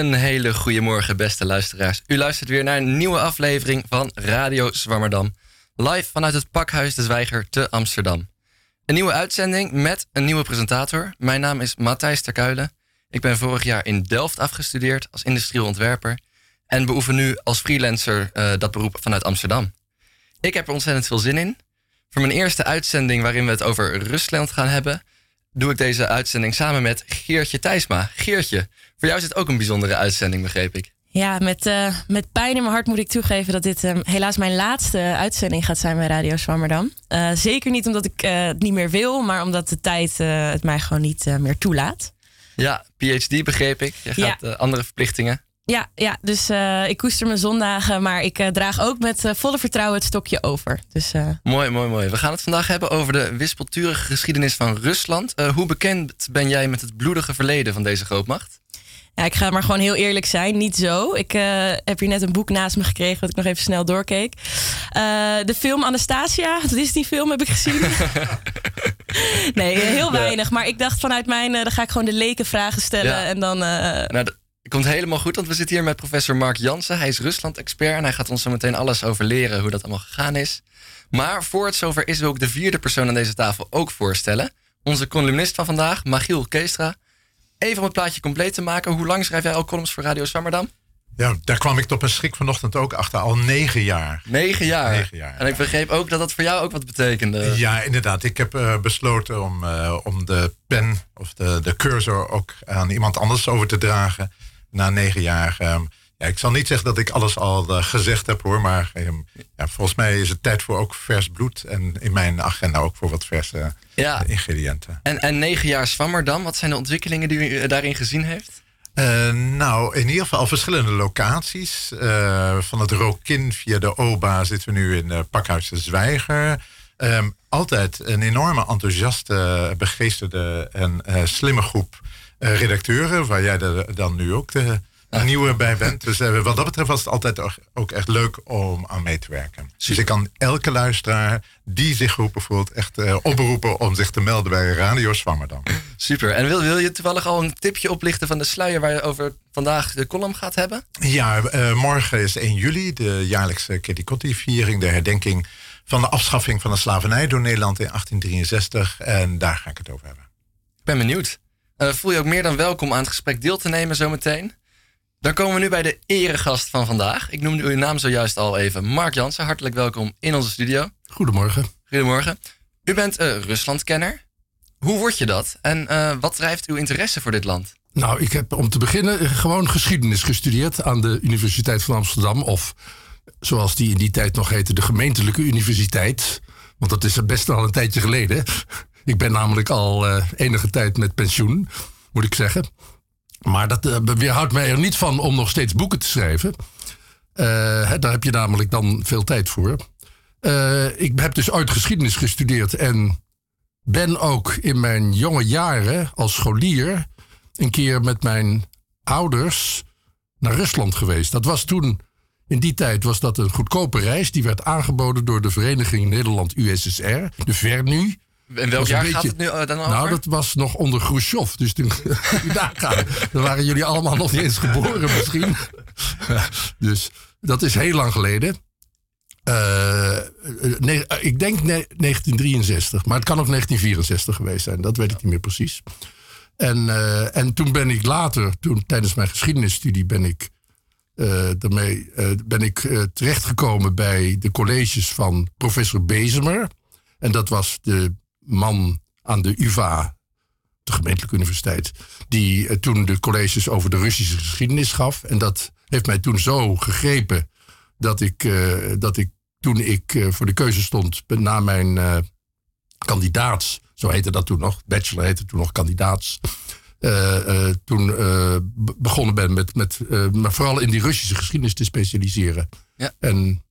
Een hele goede morgen, beste luisteraars. U luistert weer naar een nieuwe aflevering van Radio Zwammerdam. Live vanuit het Pakhuis de Zwijger te Amsterdam. Een nieuwe uitzending met een nieuwe presentator. Mijn naam is Matthijs Terkuilen. Ik ben vorig jaar in Delft afgestudeerd als industrieel ontwerper. En beoefen nu als freelancer uh, dat beroep vanuit Amsterdam. Ik heb er ontzettend veel zin in. Voor mijn eerste uitzending waarin we het over Rusland gaan hebben... doe ik deze uitzending samen met Geertje Thijsma. Geertje, voor jou is het ook een bijzondere uitzending, begreep ik. Ja, met, uh, met pijn in mijn hart moet ik toegeven dat dit um, helaas mijn laatste uitzending gaat zijn bij Radio Zwammerdam. Uh, zeker niet omdat ik uh, het niet meer wil, maar omdat de tijd het mij gewoon niet meer toelaat. Ja, PhD begreep ik. Je gaat ja. andere verplichtingen. Ja, ja dus ik koester mijn zondagen, maar ik draag ook met volle vertrouwen het stokje over. Dus, mooi, mooi, mooi. We gaan het vandaag hebben over de wispelturige geschiedenis van Rusland. hoe bekend ben jij met het bloedige verleden van deze grootmacht? Ja, ik ga maar gewoon heel eerlijk zijn. Niet zo. Ik heb hier net een boek naast me gekregen, wat ik nog even snel doorkeek. De film Anastasia, dat is die film, heb ik gezien. nee, heel weinig. Maar ik dacht vanuit mijn, dan ga ik gewoon de leken vragen stellen. Ja. En dan. Nou, dat komt helemaal goed, want we zitten hier met professor Mark Jansen. Hij is Rusland-expert en hij gaat ons zo meteen alles over leren hoe dat allemaal gegaan is. Maar voor het zover is, wil ik de vierde persoon aan deze tafel ook voorstellen. Onze columnist van vandaag, Magiel Keestra. Even om het plaatje compleet te maken. Hoe lang schrijf jij al columns voor Radio Zwammerdam? Ja, daar kwam ik tot een schrik vanochtend ook achter. Al negen jaar. Negen jaar? Negen jaar en ik begreep ook dat dat voor jou ook wat betekende. Ja, inderdaad. Ik heb uh, besloten om, uh, om de pen of de, de cursor ook aan iemand anders over te dragen. Na negen jaar. Um, ja, ik zal niet zeggen dat ik alles al uh, gezegd heb hoor, maar uh, ja, volgens mij is het tijd voor ook vers bloed. En in mijn agenda ook voor wat verse ja. ingrediënten. En, en negen jaar Zwammerdam, wat zijn de ontwikkelingen die u daarin gezien heeft? Uh, nou, in ieder geval verschillende locaties. van het Rokin via de OBA zitten we nu in Pakhuis de Zwijger. Um, altijd een enorme enthousiaste, begeesterde en slimme groep redacteuren, waar jij er dan nu ook de een nieuwe bij bent. Dus uh, wat dat betreft was het altijd ook echt leuk om aan mee te werken. Dus ik kan elke luisteraar die zich geroepen voelt, echt uh, oproepen om zich te melden bij Radio Zwammerdam. Super. En wil, wil je toevallig al een tipje oplichten van de sluier waar je over vandaag de column gaat hebben? Ja, uh, morgen is 1 juli, de jaarlijkse Kitty-Kotti-viering, de herdenking van de afschaffing van de slavernij door Nederland in 1863. En daar ga ik het over hebben. Ik ben benieuwd. Voel je ook meer dan welkom aan het gesprek deel te nemen zometeen? Dan komen we nu bij de eregast van vandaag. Ik noemde uw naam zojuist al even. Mark Jansen, hartelijk welkom in onze studio. Goedemorgen. Goedemorgen. U bent uh, Ruslandkenner. Hoe word je dat? En uh, wat drijft uw interesse voor dit land? Nou, ik heb om te beginnen gewoon geschiedenis gestudeerd aan de Universiteit van Amsterdam. Of zoals die in die tijd nog heette, de gemeentelijke universiteit. Want dat is best al een tijdje geleden. Ik ben namelijk al uh, enige tijd met pensioen, moet ik zeggen. Maar dat uh, weerhoudt mij er niet van om nog steeds boeken te schrijven. Uh, daar heb je namelijk dan veel tijd voor. Ik heb dus ooit geschiedenis gestudeerd en ben ook in mijn jonge jaren als scholier een keer met mijn ouders naar Rusland geweest. Dat was toen, in die tijd was dat een goedkope reis. Die werd aangeboden door de Vereniging Nederland-USSR, de VERNU. En welk jaar gaat het nu eh, dan over? Nou, dat was nog onder Khrushchev. Dus toen, daar dan waren jullie allemaal nog niet eens geboren misschien. dus dat is heel lang geleden. Uh, nee, ik denk 1963, maar het kan ook 1964 geweest zijn. Dat weet ik niet meer precies. En, uh, en toen ben ik later, toen, tijdens mijn geschiedenisstudie, ben ik, uh, daarmee, ben ik terechtgekomen bij de colleges van professor Bezemer. En dat was de man aan de UvA, de gemeentelijke universiteit, die uh, toen de colleges over de Russische geschiedenis gaf. En dat heeft mij toen zo gegrepen dat ik, uh, dat ik toen ik uh, voor de keuze stond na mijn kandidaats, zo heette dat toen nog, bachelor heette toen nog kandidaats. toen begonnen ben met, met maar vooral in die Russische geschiedenis te specialiseren. Ja. En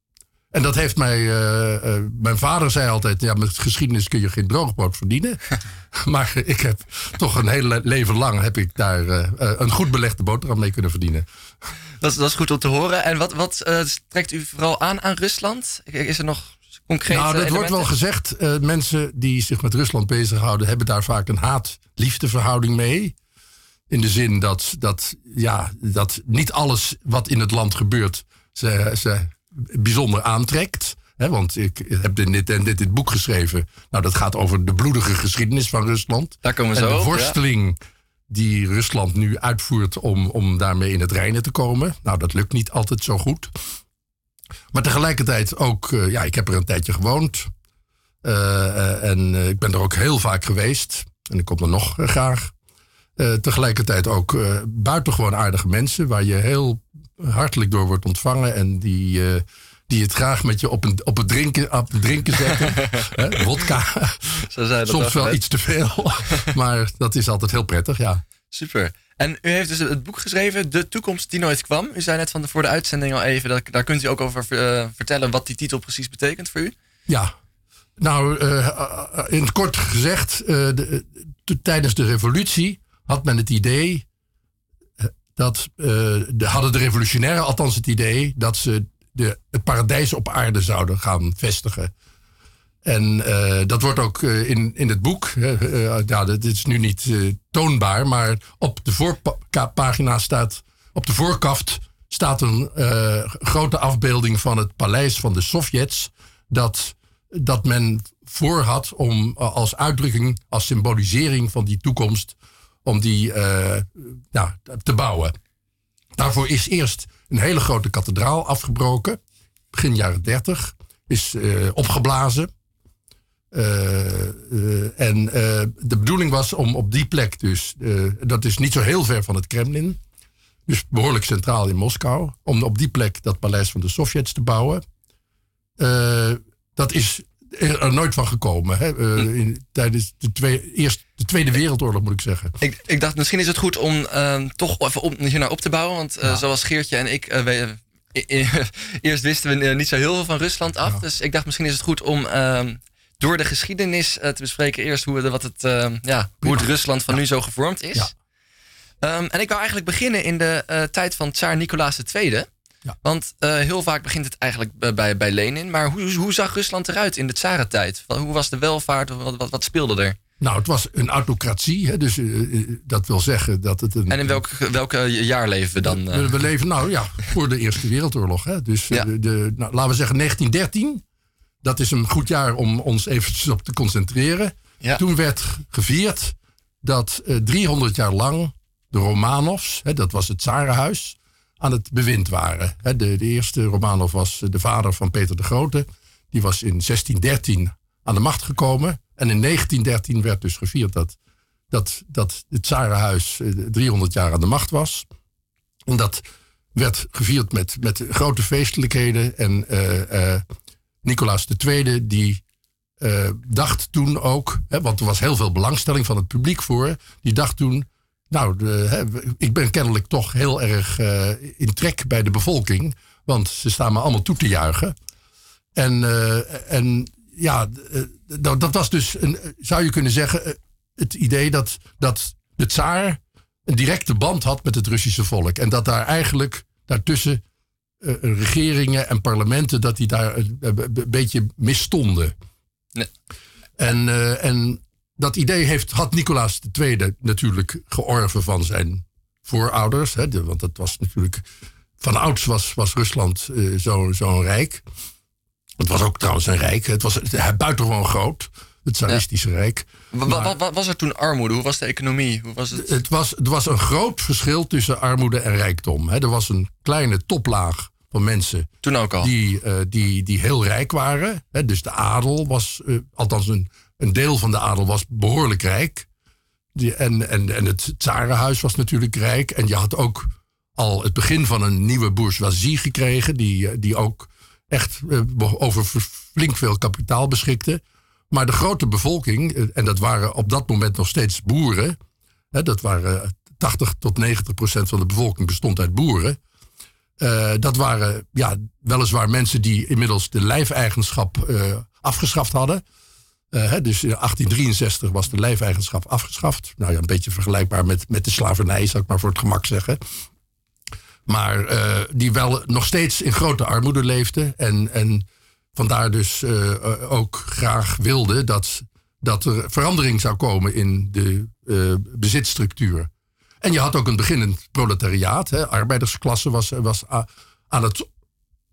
en dat heeft mij. Uh, uh, mijn vader zei altijd: ja, met geschiedenis kun je geen droogbrood verdienen. maar ik heb toch een hele leven lang heb ik daar uh, een goed belegde boterham mee kunnen verdienen. Dat is, dat is goed om te horen. En wat, wat trekt u vooral aan aan Rusland? Is er nog concreet? Nou, dat wordt wel gezegd. mensen die zich met Rusland bezighouden, hebben daar vaak een haat-liefdeverhouding mee. In de zin dat, dat, ja, dat niet alles wat in het land gebeurt ze, ze bijzonder aantrekt. Hè, want ik heb dit en dit, dit boek geschreven. Nou, dat gaat over de bloedige geschiedenis van Rusland. Daar komen we en zo de ja. worsteling die Rusland nu uitvoert om, om daarmee in het reinen te komen. Nou, dat lukt niet altijd zo goed. Maar tegelijkertijd ook, eh, ja, ik heb er een tijdje gewoond. Eh, eh, en ik ben er ook heel vaak geweest. En ik kom er nog graag. Tegelijkertijd ook buitengewoon aardige mensen. Waar je heel hartelijk door wordt ontvangen. En die, eh, die het graag met je op, een, op, het, drinken, op het drinken zetten. Hè, Wodka. Zo dat Soms wel iets te veel. maar dat is altijd heel prettig, ja. Super. En u heeft dus het boek geschreven, De toekomst die nooit kwam. U zei net van de, voor de uitzending al even, dat, daar kunt u ook over eh, vertellen wat die titel precies betekent voor u. Ja, nou, eh, in het kort gezegd, de, de- tijdens de revolutie had men het idee dat, eh, de, hadden de revolutionairen althans het idee dat ze de, het paradijs op aarde zouden gaan vestigen. En eh, dat wordt ook eh, in, in het boek, ja, dit is nu niet toonbaar, maar op de voorpagina staat, op de voorkaft staat een grote afbeelding van het paleis van de Sovjets, dat, dat men voor had om als uitdrukking, als symbolisering van die toekomst, om die eh, nou, te bouwen. Daarvoor is eerst een hele grote kathedraal afgebroken, begin jaren 30, is eh, opgeblazen. Eh, en de bedoeling was om op die plek dus, dat is niet zo heel ver van het Kremlin, dus behoorlijk centraal in Moskou, om op die plek dat paleis van de Sovjets te bouwen. Dat is er, er nooit van gekomen. Hè? Eh, in, tijdens de, twee, eerst, de Tweede Wereldoorlog moet ik zeggen. Ik, ik dacht, misschien is het goed om ehm, toch even op, hiernaar op te bouwen. Want eh, zoals Geertje en ik, eh, eerst wisten we eh, niet zo heel veel van Rusland af. Dus ik dacht, misschien is het goed om ehm, door de geschiedenis eh, te bespreken. Eerst hoe, de- wat het, ehm, ja, hoe het Rusland van nu zo gevormd is. En ik wou eigenlijk beginnen in de eh, tijd van Tsaar Nicolaas II. Ja. Want eh, heel vaak begint het eigenlijk bij- bij, bij Lenin. Maar hoe, hoe zag Rusland eruit in de tsarentijd? Hoe was de welvaart? Wat, wat, wat speelde er? Nou, het was een autocratie. Hè? Dus eh, eh, dat wil zeggen dat het een... En in welk, welke jaar leven we dan? eh? We, leven nou ja, voor de Eerste Wereldoorlog. Hè? Dus eh, Ja. de, de, nou, laten we zeggen 1913. Dat is een goed jaar om ons eventjes op te concentreren. Ja. Toen werd gevierd dat eh 300 jaar lang de Romanovs, hè, dat was het Tsarenhuis, aan het bewind waren. De, de eerste Romanov was eh, de vader van Peter de Grote. Die was in 1613 aan de macht gekomen. En in 1913 werd dus gevierd dat, dat, dat het Tsarenhuis eh, 300 jaar aan de macht was. En dat werd gevierd met, met grote feestelijkheden. En eh, eh, Nicolaas II, die eh, dacht toen ook, hè, want er was heel veel belangstelling van het publiek voor, die dacht toen, nou, de, ik ben kennelijk toch heel erg eh, in trek bij de bevolking, want ze staan me allemaal toe te juichen. En, eh, en ja, eh, dat, dat was dus, een, zou je kunnen zeggen, het idee dat, dat de tsaar een directe band had met het Russische volk. En dat daar eigenlijk daartussen regeringen en parlementen, dat die daar een, beetje misstonden. Nee. En, en dat idee heeft, had Nicolaas II natuurlijk georven van zijn voorouders. Hè, de- want dat was natuurlijk. Van ouds was, was Rusland zo- zo'n rijk. Het was ook trouwens een rijk. Het was buitengewoon groot. Het Tsaristische Rijk. Wa- wa- wa- wa- was er toen armoede? Hoe was de economie? Hoe was het? Het was, er was een groot verschil tussen armoede en rijkdom. Hè. Er was een kleine toplaag van mensen Toen ook al. die, eh, die, die heel rijk waren. Hè. Dus de adel was, eh, althans een, een deel van de adel was behoorlijk rijk. En, en, en het tsarenhuis was natuurlijk rijk. En je had ook al het begin van een nieuwe bourgeoisie gekregen... die, eh, die ook echt eh, over flink veel kapitaal beschikte. Maar de grote bevolking, eh, en dat waren op dat moment nog steeds boeren... Hè, dat waren eh, 80 tot 90 procent van de bevolking bestond uit boeren... Dat waren ja, weliswaar mensen die inmiddels de lijfeigenschap afgeschaft hadden. Eh, dus in 1863 was de lijfeigenschap afgeschaft. Nou ja, een beetje vergelijkbaar met, met de slavernij, zou ik maar voor het gemak zeggen. Maar eh, die wel nog steeds in grote armoede leefden. En, en vandaar dus eh, eh, ook graag wilden dat, dat er verandering zou komen in de eh bezitstructuur. En je had ook een beginnend proletariaat. Hè. Arbeidersklasse was, was aan het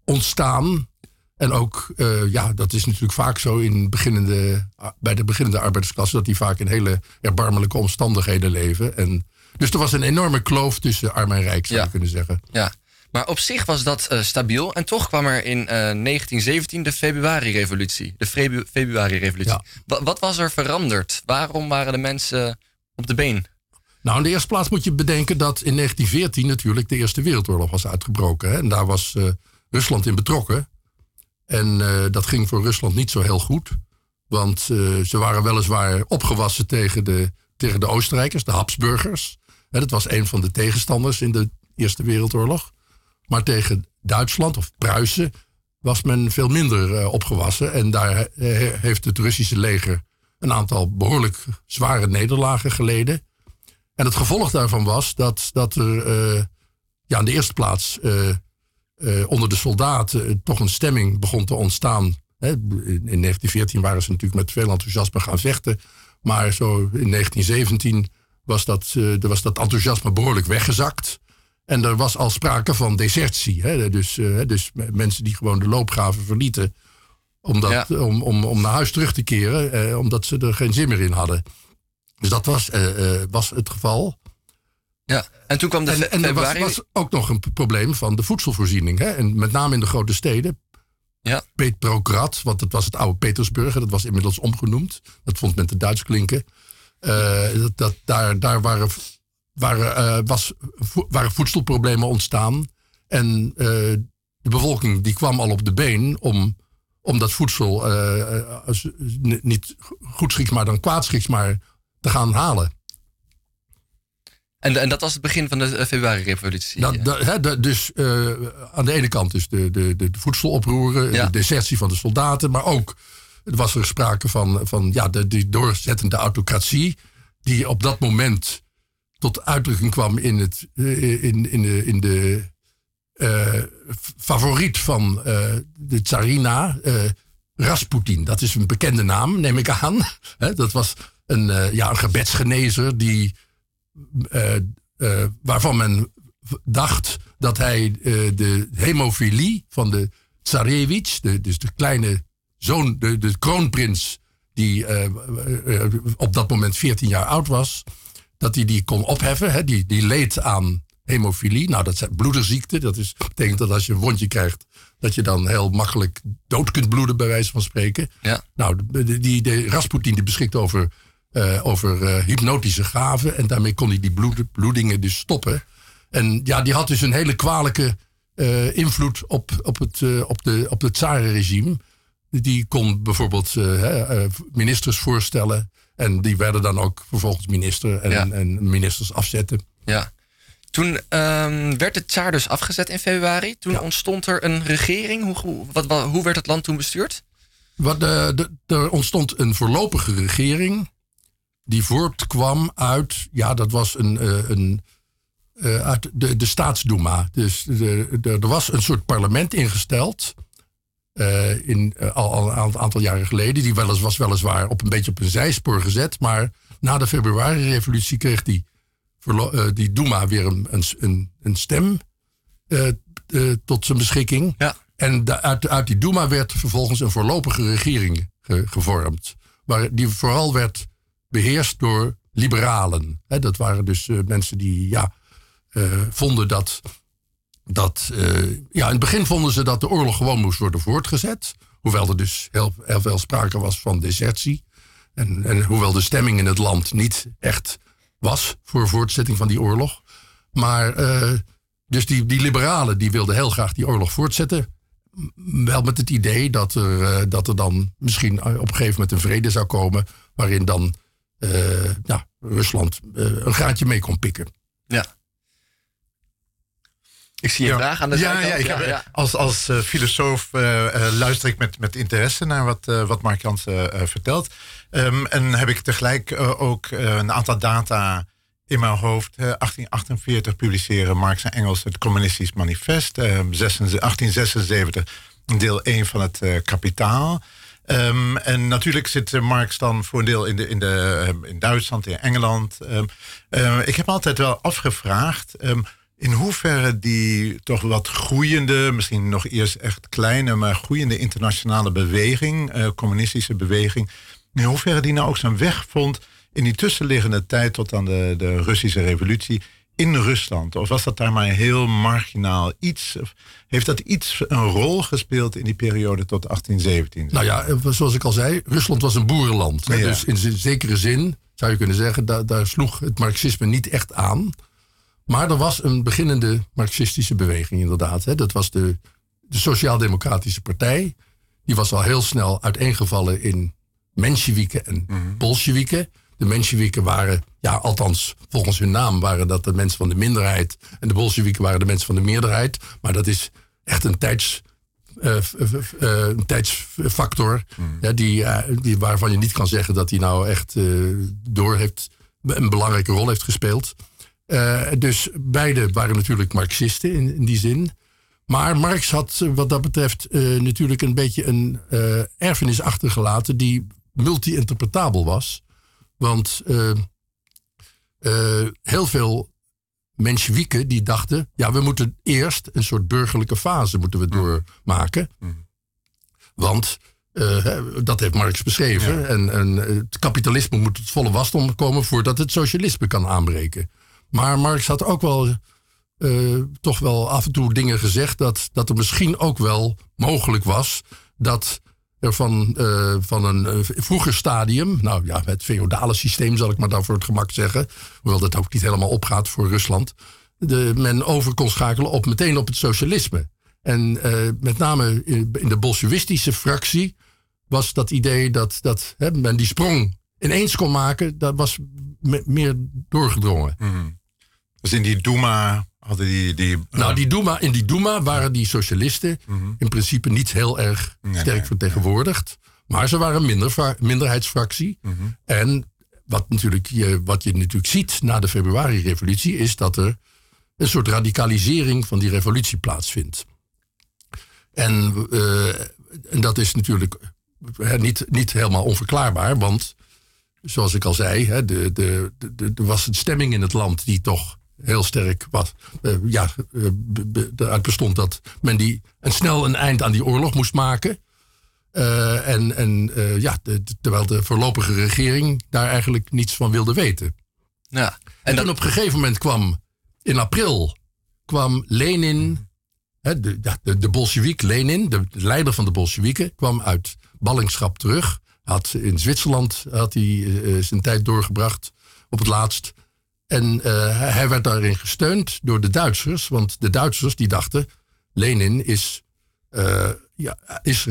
ontstaan. En ook, uh, ja, dat is natuurlijk vaak zo in beginnende, bij de beginnende arbeidersklasse, dat die vaak in hele erbarmelijke omstandigheden leven. En, dus er was een enorme kloof tussen arm en rijk, zou je kunnen zeggen. Ja, maar op zich was dat uh, stabiel. En toch kwam er in uh, 1917 de februari-revolutie. De februari-revolutie. Ja. Wat was er veranderd? Waarom waren de mensen op de been? Nou, in de eerste plaats moet je bedenken dat in 1914 natuurlijk de Eerste Wereldoorlog was uitgebroken. Hè? En daar was uh, Rusland in betrokken. En uh, dat ging voor Rusland niet zo heel goed. Want uh, ze waren weliswaar opgewassen tegen de, tegen de Oostenrijkers, de Habsburgers. Hè, dat was een van de tegenstanders in de Eerste Wereldoorlog. Maar tegen Duitsland of Pruisen was men veel minder opgewassen. En daar heeft het Russische leger een aantal behoorlijk zware nederlagen geleden. En het gevolg daarvan was dat, dat er ja, in de eerste plaats uh, uh, onder de soldaten toch een stemming begon te ontstaan. Hè. In 1914 waren ze natuurlijk met veel enthousiasme gaan vechten. Maar zo in 1917 was dat, er was dat enthousiasme behoorlijk weggezakt. En er was al sprake van desertie. Hè. Dus, dus mensen die gewoon de loopgraven verlieten. Omdat, om, om, om naar huis terug te keren, omdat ze er geen zin meer in hadden. Dus dat was, uh, was het geval. Ja, en toen kwam de En, en er was, was, ook nog een probleem van de voedselvoorziening. Hè? En met name in de grote steden. Ja. Petrograd, want dat was het oude Petersburg. Dat was inmiddels omgenoemd. Dat vond men te Duits klinken. Uh, dat, dat, daar, daar waren, waren, uh, was, waren voedselproblemen ontstaan. En uh, de bevolking die kwam al op de been om, om dat voedsel niet goedschiks, maar dan kwaadschiks, maar te gaan halen. En, en dat was het begin van de februari-revolutie. Dat, dus uh, aan de ene kant dus de, de, de, voedseloproeren, de desertie van de soldaten, maar ook was er sprake van, van ja, de, die doorzettende autocratie, die op dat moment tot uitdrukking kwam in, het, eh, in, in de, in de uh, favoriet van uh, de tsarina, Rasputin. Dat is een bekende naam, neem ik aan. dat was een, ja, een gebedsgenezer die, waarvan men dacht dat hij de hemofilie van de tsarevich, de, dus de kleine zoon, de, de kroonprins, die op dat moment 14 jaar oud was, dat hij die kon opheffen. Hè, die, die leed aan hemofilie. Nou, dat is bloederziekte. Dat is, betekent dat als je een wondje krijgt, dat je dan heel makkelijk dood kunt bloeden, bij wijze van spreken. Ja. Nou, die, die, de Rasputin die beschikt over uh, over uh, hypnotische gaven. En daarmee kon hij die bloed, bloedingen dus stoppen. En ja, die had dus een hele kwalijke uh, invloed op, op, het, op, de, op het tsarenregime. Die kon bijvoorbeeld ministers voorstellen. En die werden dan ook vervolgens minister en, ja. en ministers afzetten. Ja. Toen um, werd de tsaar dus afgezet in februari. Toen ja. ontstond er een regering. Hoe, wat, wat, hoe werd het land toen bestuurd? Wat, de, er ontstond een voorlopige regering die voortkwam uit, ja, dat was een, uh, een uh, uit de, de staatsdoema. Dus de, de, er was een soort parlement ingesteld. Uh, in, al, al, een aantal jaren geleden. Die wel eens, was weliswaar op een beetje op een zijspoor gezet. Maar na de februari-revolutie kreeg die, die Duma weer een, een, een stem tot zijn beschikking. Ja. En de, uit, uit die Duma werd vervolgens een voorlopige regering ge, gevormd. Waar die vooral werd beheerst door liberalen. dat waren dus uh, mensen die ja, uh, vonden dat. dat uh, ja, in het begin vonden ze dat de oorlog gewoon moest worden voortgezet. Hoewel er dus heel, heel veel sprake was van desertie. En, en hoewel de stemming in het land niet echt was voor voortzetting van die oorlog. Maar dus die, die liberalen die wilden heel graag die oorlog voortzetten. Wel met het idee dat er, dat er dan misschien op een gegeven moment een vrede zou komen. Waarin dan uh, ja, Rusland uh, een gaatje mee kon pikken. Ja. Ik zie je ja. vraag aan de ja, ja, ik heb, ja, Als, als uh, filosoof luister ik met, met interesse naar wat, wat Mark Jansen vertelt. Um, en heb ik tegelijk ook een aantal data in mijn hoofd. 1848 publiceren Marx en Engels het Communistisch Manifest. 1876 deel 1 van het Kapitaal. Ehm, en natuurlijk zit Marx dan voor een deel in, de, in, de, ehm, in Duitsland, in Engeland. Ehm, ik heb altijd wel afgevraagd in hoeverre die toch wat groeiende, misschien nog eerst echt kleine, maar groeiende internationale beweging, uh, communistische beweging, in hoeverre die nou ook zijn weg vond in die tussenliggende tijd tot aan de, de Russische revolutie in Rusland? Of was dat daar maar heel marginaal iets? Of heeft dat iets een rol gespeeld in die periode tot 1817? Nou ja, zoals ik al zei, Rusland was een boerenland. Dus in zekere zin zou je kunnen zeggen, daar, daar sloeg het marxisme niet echt aan. Maar er was een beginnende marxistische beweging inderdaad. Hè. Dat was de, de Sociaal-Democratische Partij. Die was al heel snel uiteengevallen in Mensjewieken en mm Bolsjewieken. De Mensjewieken waren, ja, althans volgens hun naam waren dat de mensen van de minderheid. En de Bolsjewieken waren de mensen van de meerderheid. Maar dat is echt een tijds... Uh, uh, tijdsfactor. Mhm. die, die, waarvan je niet kan zeggen dat hij nou echt door heeft, een belangrijke rol heeft gespeeld. Dus beide waren natuurlijk Marxisten in, in, die zin. Maar Marx had wat dat betreft natuurlijk een beetje een erfenis achtergelaten die multi-interpretabel was. Want heel veel Mensjewieken die dachten, ja, we moeten eerst een soort burgerlijke fase moeten we doormaken. Want dat heeft Marx beschreven. En, en, het kapitalisme moet het volle wasdom komen voordat het socialisme kan aanbreken. Maar Marx had ook wel toch wel af en toe dingen gezegd dat, dat er misschien ook wel mogelijk was dat van, uh, van een vroeger stadium, nou ja, het feodale systeem zal ik maar dan voor het gemak zeggen, hoewel dat ook niet helemaal opgaat voor Rusland, de, men over kon schakelen op meteen op het socialisme. En met name in, de bolsjewistische fractie was dat idee dat, dat hè, men die sprong ineens kon maken, dat was meer doorgedrongen. Mm. Dus in die Duma hadden die... die nou, die Duma, in die Duma waren die socialisten mhm. in principe niet heel erg sterk vertegenwoordigd. Maar ze waren een minder, minderheidsfractie. Mhm. En wat, natuurlijk, je, wat je natuurlijk ziet na de februari-revolutie... is dat er een soort radicalisering van die revolutie plaatsvindt. En, uh, en dat is natuurlijk niet, niet helemaal onverklaarbaar, want zoals ik al zei, hè, de, de, de, er was een stemming in het land die toch heel sterk was. Uh, ja, uh, eruit bestond dat men die een snel een eind aan die oorlog moest maken. Uh, en en ja, de, terwijl de voorlopige regering daar eigenlijk niets van wilde weten. Ja, en, en dan op een gegeven moment kwam in april kwam Lenin, hè, de, ja, de, Lenin, de, de leider van de Bolsjewieken, kwam uit ballingschap terug had in Zwitserland had hij zijn tijd doorgebracht op het laatst. En uh, hij werd daarin gesteund door de Duitsers. Want de Duitsers die dachten, Lenin is, uh, ja, is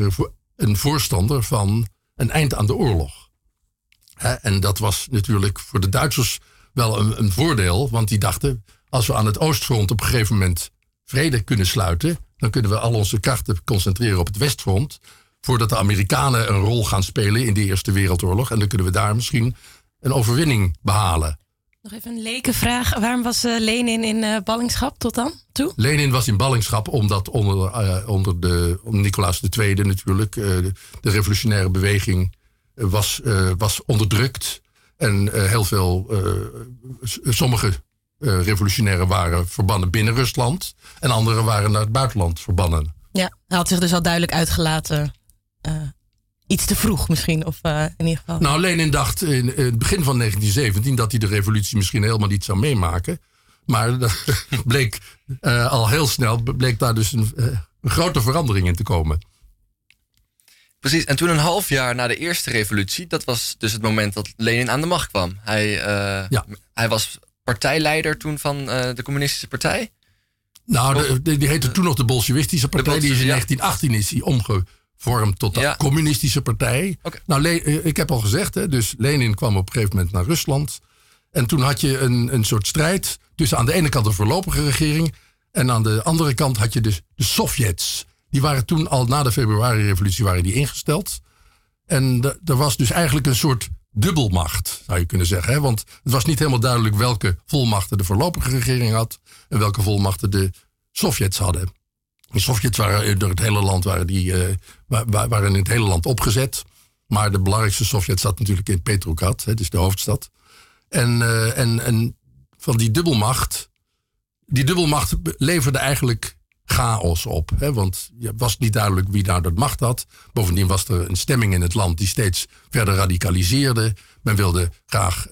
een voorstander van een eind aan de oorlog. Hè? En dat was natuurlijk voor de Duitsers wel een, een voordeel. Want die dachten, als we aan het Oostfront op een gegeven moment vrede kunnen sluiten... dan kunnen we al onze krachten concentreren op het Westfront voordat de Amerikanen een rol gaan spelen in de Eerste Wereldoorlog. En dan kunnen we daar misschien een overwinning behalen. Nog even een leke vraag. Waarom was uh, Lenin in uh, ballingschap tot dan toe? Lenin was in ballingschap omdat onder, uh, onder, de, Nicolaas II natuurlijk de, de, revolutionaire beweging was, was onderdrukt. En heel veel, sommige revolutionairen waren verbannen binnen Rusland. En anderen waren naar het buitenland verbannen. Ja, hij had zich dus al duidelijk uitgelaten uh, iets te vroeg misschien. Of uh, in ieder geval. Nou, Lenin dacht in, het begin van 1917 dat hij de revolutie misschien helemaal niet zou meemaken. Maar dat bleek uh, al heel snel bleek daar dus een, een, grote verandering in te komen. Precies, en toen een half jaar na de eerste revolutie, dat was dus het moment dat Lenin aan de macht kwam. Hij, ja. hij was partijleider toen van de Communistische Partij. Nou, de, die heette toen nog de Bolsjewistische Partij. die is in 1918 is die omge, vorm tot de communistische partij. Nou, eh, ik heb al gezegd, hè, dus Lenin kwam op een gegeven moment naar Rusland. En toen had je een, een soort strijd tussen aan de ene kant de voorlopige regering. En aan de andere kant had je dus de Sovjets. Die waren toen al na de februari-revolutie waren die ingesteld. En er was dus eigenlijk een soort dubbelmacht, zou je kunnen zeggen. Hè? Want het was niet helemaal duidelijk welke volmachten de voorlopige regering had. En welke volmachten de Sovjets hadden. De Sovjets waren door het hele land waren die, uh, waren in het hele land opgezet. Maar de belangrijkste Sovjet zat natuurlijk in Petrograd, hè, dus de hoofdstad. En, uh, en, en van die dubbelmacht, die dubbelmacht leverde eigenlijk chaos op. Hè, want het was niet duidelijk wie daar de macht had. Bovendien was er een stemming in het land die steeds verder radicaliseerde. Men wilde graag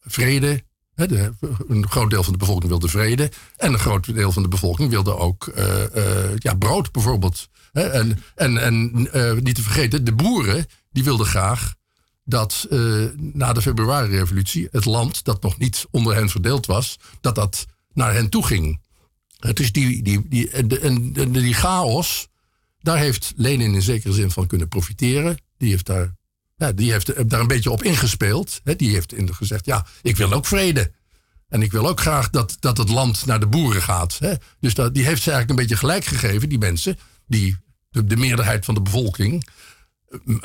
vrede. Een groot deel van de bevolking wilde vrede. En een groot deel van de bevolking wilde ook uh, uh, ja, brood bijvoorbeeld. En en, en niet te vergeten, de boeren die wilden graag dat na de februari-revolutie het land dat nog niet onder hen verdeeld was, dat dat naar hen toe ging. Het is die, die, die, en, en, die chaos, daar heeft Lenin in zekere zin van kunnen profiteren. Die heeft daar, die heeft daar een beetje op ingespeeld. Die heeft gezegd, ja, ik wil ook vrede. En ik wil ook graag dat, dat het land naar de boeren gaat. Dus dat, die heeft ze eigenlijk een beetje gelijk gegeven, die mensen. Die, de, de meerderheid van de bevolking.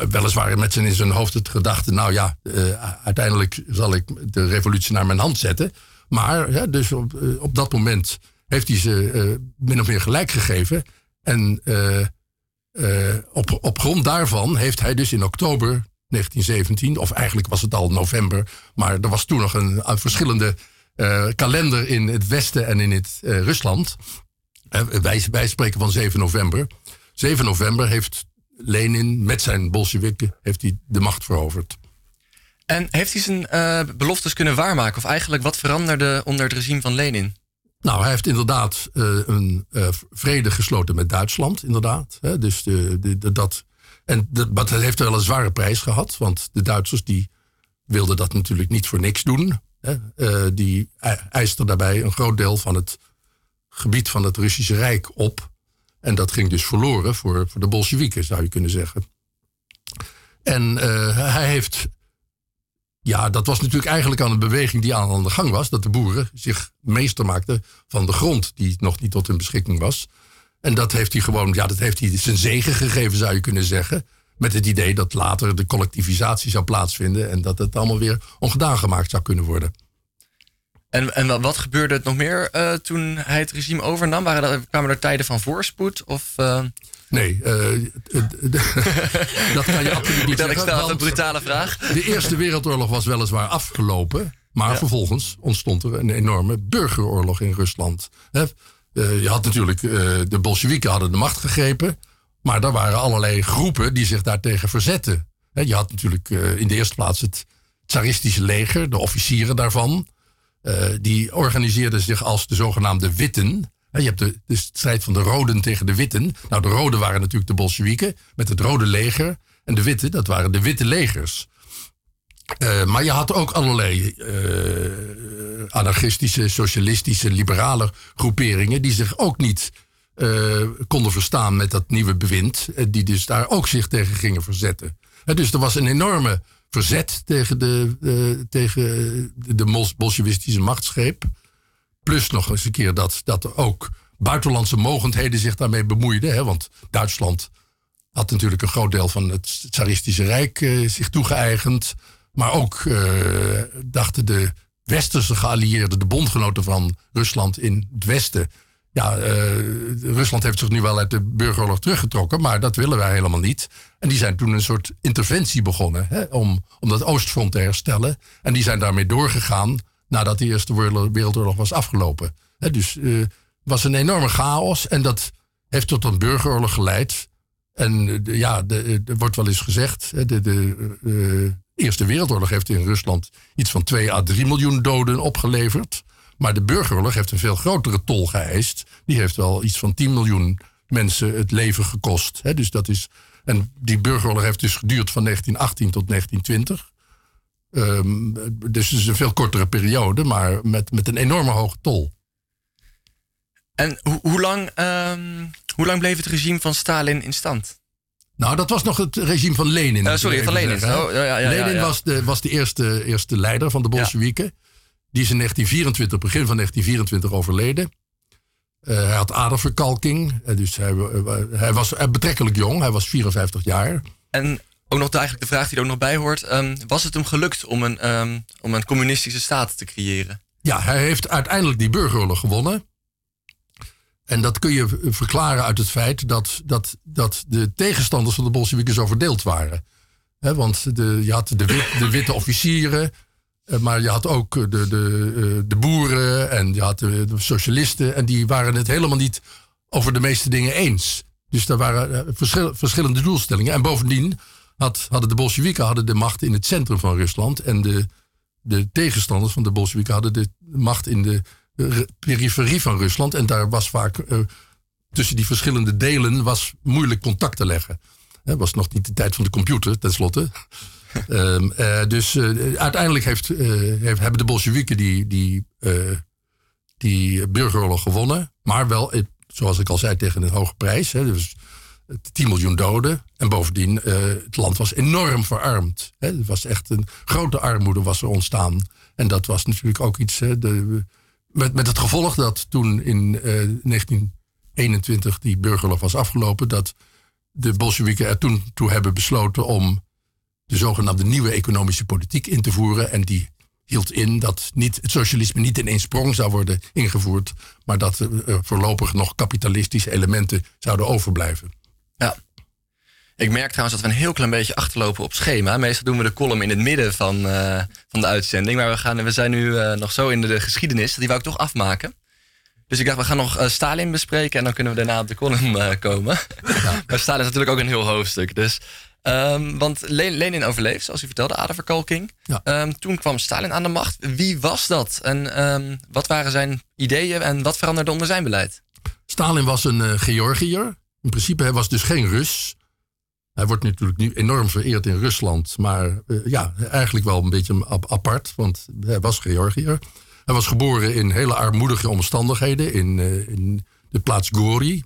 Weliswaar met zijn in zijn hoofd het gedachte, nou ja, uh, uiteindelijk zal ik de revolutie naar mijn hand zetten. Maar dus op, uh, op dat moment heeft hij ze uh, min of meer gelijk gegeven. En op, op grond daarvan heeft hij dus in oktober 1917, of eigenlijk was het al november, maar er was toen nog een, een verschillende kalender in het Westen en in het Rusland. wij, wij spreken van 7 november. 7 november heeft Lenin met zijn Bolsjewikken heeft hij de macht veroverd. En heeft hij zijn uh, beloftes kunnen waarmaken? Of eigenlijk wat veranderde onder het regime van Lenin? Nou, hij heeft inderdaad uh, een uh, vrede gesloten met Duitsland, inderdaad. Hè? Dus de, de, de, dat, en de, maar dat heeft wel een zware prijs gehad, want de Duitsers die wilden dat natuurlijk niet voor niks doen. Hè? Uh, die eisten daarbij een groot deel van het gebied van het Russische Rijk op. En dat ging dus verloren voor, voor de Bolsjewieken, zou je kunnen zeggen. En hij heeft ja, dat was natuurlijk eigenlijk aan een beweging die aan de gang was. Dat de boeren zich meester maakten van de grond die nog niet tot hun beschikking was. En dat heeft hij gewoon, ja, dat heeft hij zijn zegen gegeven, zou je kunnen zeggen. Met het idee dat later de collectivisatie zou plaatsvinden en dat het allemaal weer ongedaan gemaakt zou kunnen worden. En, en wat gebeurde het nog meer uh, toen hij het regime overnam? Waren er, kwamen er tijden van voorspoed? Of, uh... Nee, uh, dat kan je absoluut niet zeggen. Ik stel een brutale vraag. De Eerste Wereldoorlog was weliswaar afgelopen. Maar ja. vervolgens ontstond er een enorme burgeroorlog in Rusland. Uh, je had natuurlijk, uh, de Bolsjewieken hadden de macht gegrepen. Maar er waren allerlei groepen die zich daartegen verzetten. Je had natuurlijk in de eerste plaats het tsaristische leger, de officieren daarvan. die organiseerden zich als de zogenaamde Witten. Je hebt de, de, strijd van de Roden tegen de Witten. Nou, de Roden waren natuurlijk de Bolsjewieken met het Rode Leger. En de Witte, dat waren de Witte Legers. Uh, maar je had ook allerlei uh, anarchistische, socialistische, liberale groeperingen. die zich ook niet uh, konden verstaan met dat nieuwe bewind. die dus daar ook zich tegen gingen verzetten. dus er was een enorme verzet tegen de, tegen de Bolsjewistische machtsgreep. Plus nog eens een keer dat, dat ook buitenlandse mogendheden zich daarmee bemoeiden. Hè? Want Duitsland had natuurlijk een groot deel van het Tsaristische Rijk zich toegeëigend. Maar ook uh, dachten de westerse geallieerden, de bondgenoten van Rusland in het westen. Ja, uh, Rusland heeft zich nu wel uit de burgeroorlog teruggetrokken, maar dat willen wij helemaal niet. En die zijn toen een soort interventie begonnen hè, om, om dat oostfront te herstellen. En die zijn daarmee doorgegaan nadat de Eerste Wereldoorlog was afgelopen. Dus uh, was een enorme chaos en dat heeft tot een burgeroorlog geleid. En ja, er wordt wel eens gezegd, de, de Eerste Wereldoorlog heeft in Rusland iets van 2 à 3 miljoen doden opgeleverd. Maar de burgeroorlog heeft een veel grotere tol geëist. Die heeft wel iets van 10 miljoen mensen het leven gekost. He, dus dat is, en die burgeroorlog heeft dus geduurd van 1918 tot 1920. Um, dus het is een veel kortere periode, maar met, met een enorme hoge tol. En ho hoe, lang, um, hoe lang bleef het regime van Stalin in stand? Nou, dat was nog het regime van Lenin. Uh, sorry, van Lenin. Zeggen, oh, ja, ja, ja, Lenin was de, was de eerste, eerste leider van de Bolsjewieken. Die is in 1924, begin van 1924 overleden. Uh, hij had aderverkalking. Uh, dus hij, hij was betrekkelijk jong. Hij was 54 jaar. En ook nog de, eigenlijk de vraag die er ook nog bij hoort. Um, was het hem gelukt om een, um, om een communistische staat te creëren? Ja, hij heeft uiteindelijk die burgeroorlog gewonnen. En dat kun je verklaren uit het feit dat, dat, dat de tegenstanders van de Bolsjewieken zo verdeeld waren. want de, je had de, de witte officieren, eh, maar je had ook de, de, eh, de boeren en je had de, socialisten. En die waren het helemaal niet over de meeste dingen eens. Dus er waren verschil, verschillende doelstellingen. En bovendien had, hadden de Bolsjewieken hadden de macht in het centrum van Rusland. En de, de tegenstanders van de Bolsjewieken hadden de macht in de periferie van Rusland. En daar was vaak uh, tussen die verschillende delen was moeilijk contact te leggen. Het was nog niet de tijd van de computer, tenslotte. um, uh, dus uh, uiteindelijk heeft, heeft, hebben de Bolsjewieken die, die, die burgeroorlog gewonnen. Maar wel, zoals ik al zei, tegen een hoge prijs. Hè, dus 10 miljoen doden. En bovendien, het land was enorm verarmd. Hè. Er was echt een grote armoede was er ontstaan. En dat was natuurlijk ook iets. de, met, met het gevolg dat toen in 1921 eh, die burgerlof was afgelopen, dat de Bolsjewieken er toen toe hebben besloten om de zogenaamde nieuwe economische politiek in te voeren. En die hield in dat niet, het socialisme niet in één sprong zou worden ingevoerd, maar dat er voorlopig nog kapitalistische elementen zouden overblijven. Ja. Ik merk trouwens dat we een heel klein beetje achterlopen op schema. Meestal doen we de column in het midden van, uh, van de uitzending. Maar we, gaan, we zijn nu uh, nog zo in de, de, geschiedenis. Die wou ik toch afmaken. Dus ik dacht, we gaan nog uh, Stalin bespreken. En dan kunnen we daarna op de column komen. Ja. maar Stalin is natuurlijk ook een heel hoofdstuk. Dus, um, want Lenin overleeft, zoals u vertelde, aderverkalking. Ja. Um, toen kwam Stalin aan de macht. Wie was dat? En um, wat waren zijn ideeën? En wat veranderde onder zijn beleid? Stalin was een Georgiër. In principe, hij was dus geen Rus. Hij wordt natuurlijk nu enorm vereerd in Rusland. Maar uh, ja, eigenlijk wel een beetje apart. Want hij was Georgiër. Hij was geboren in hele armoedige omstandigheden. In, uh, in de plaats Gori.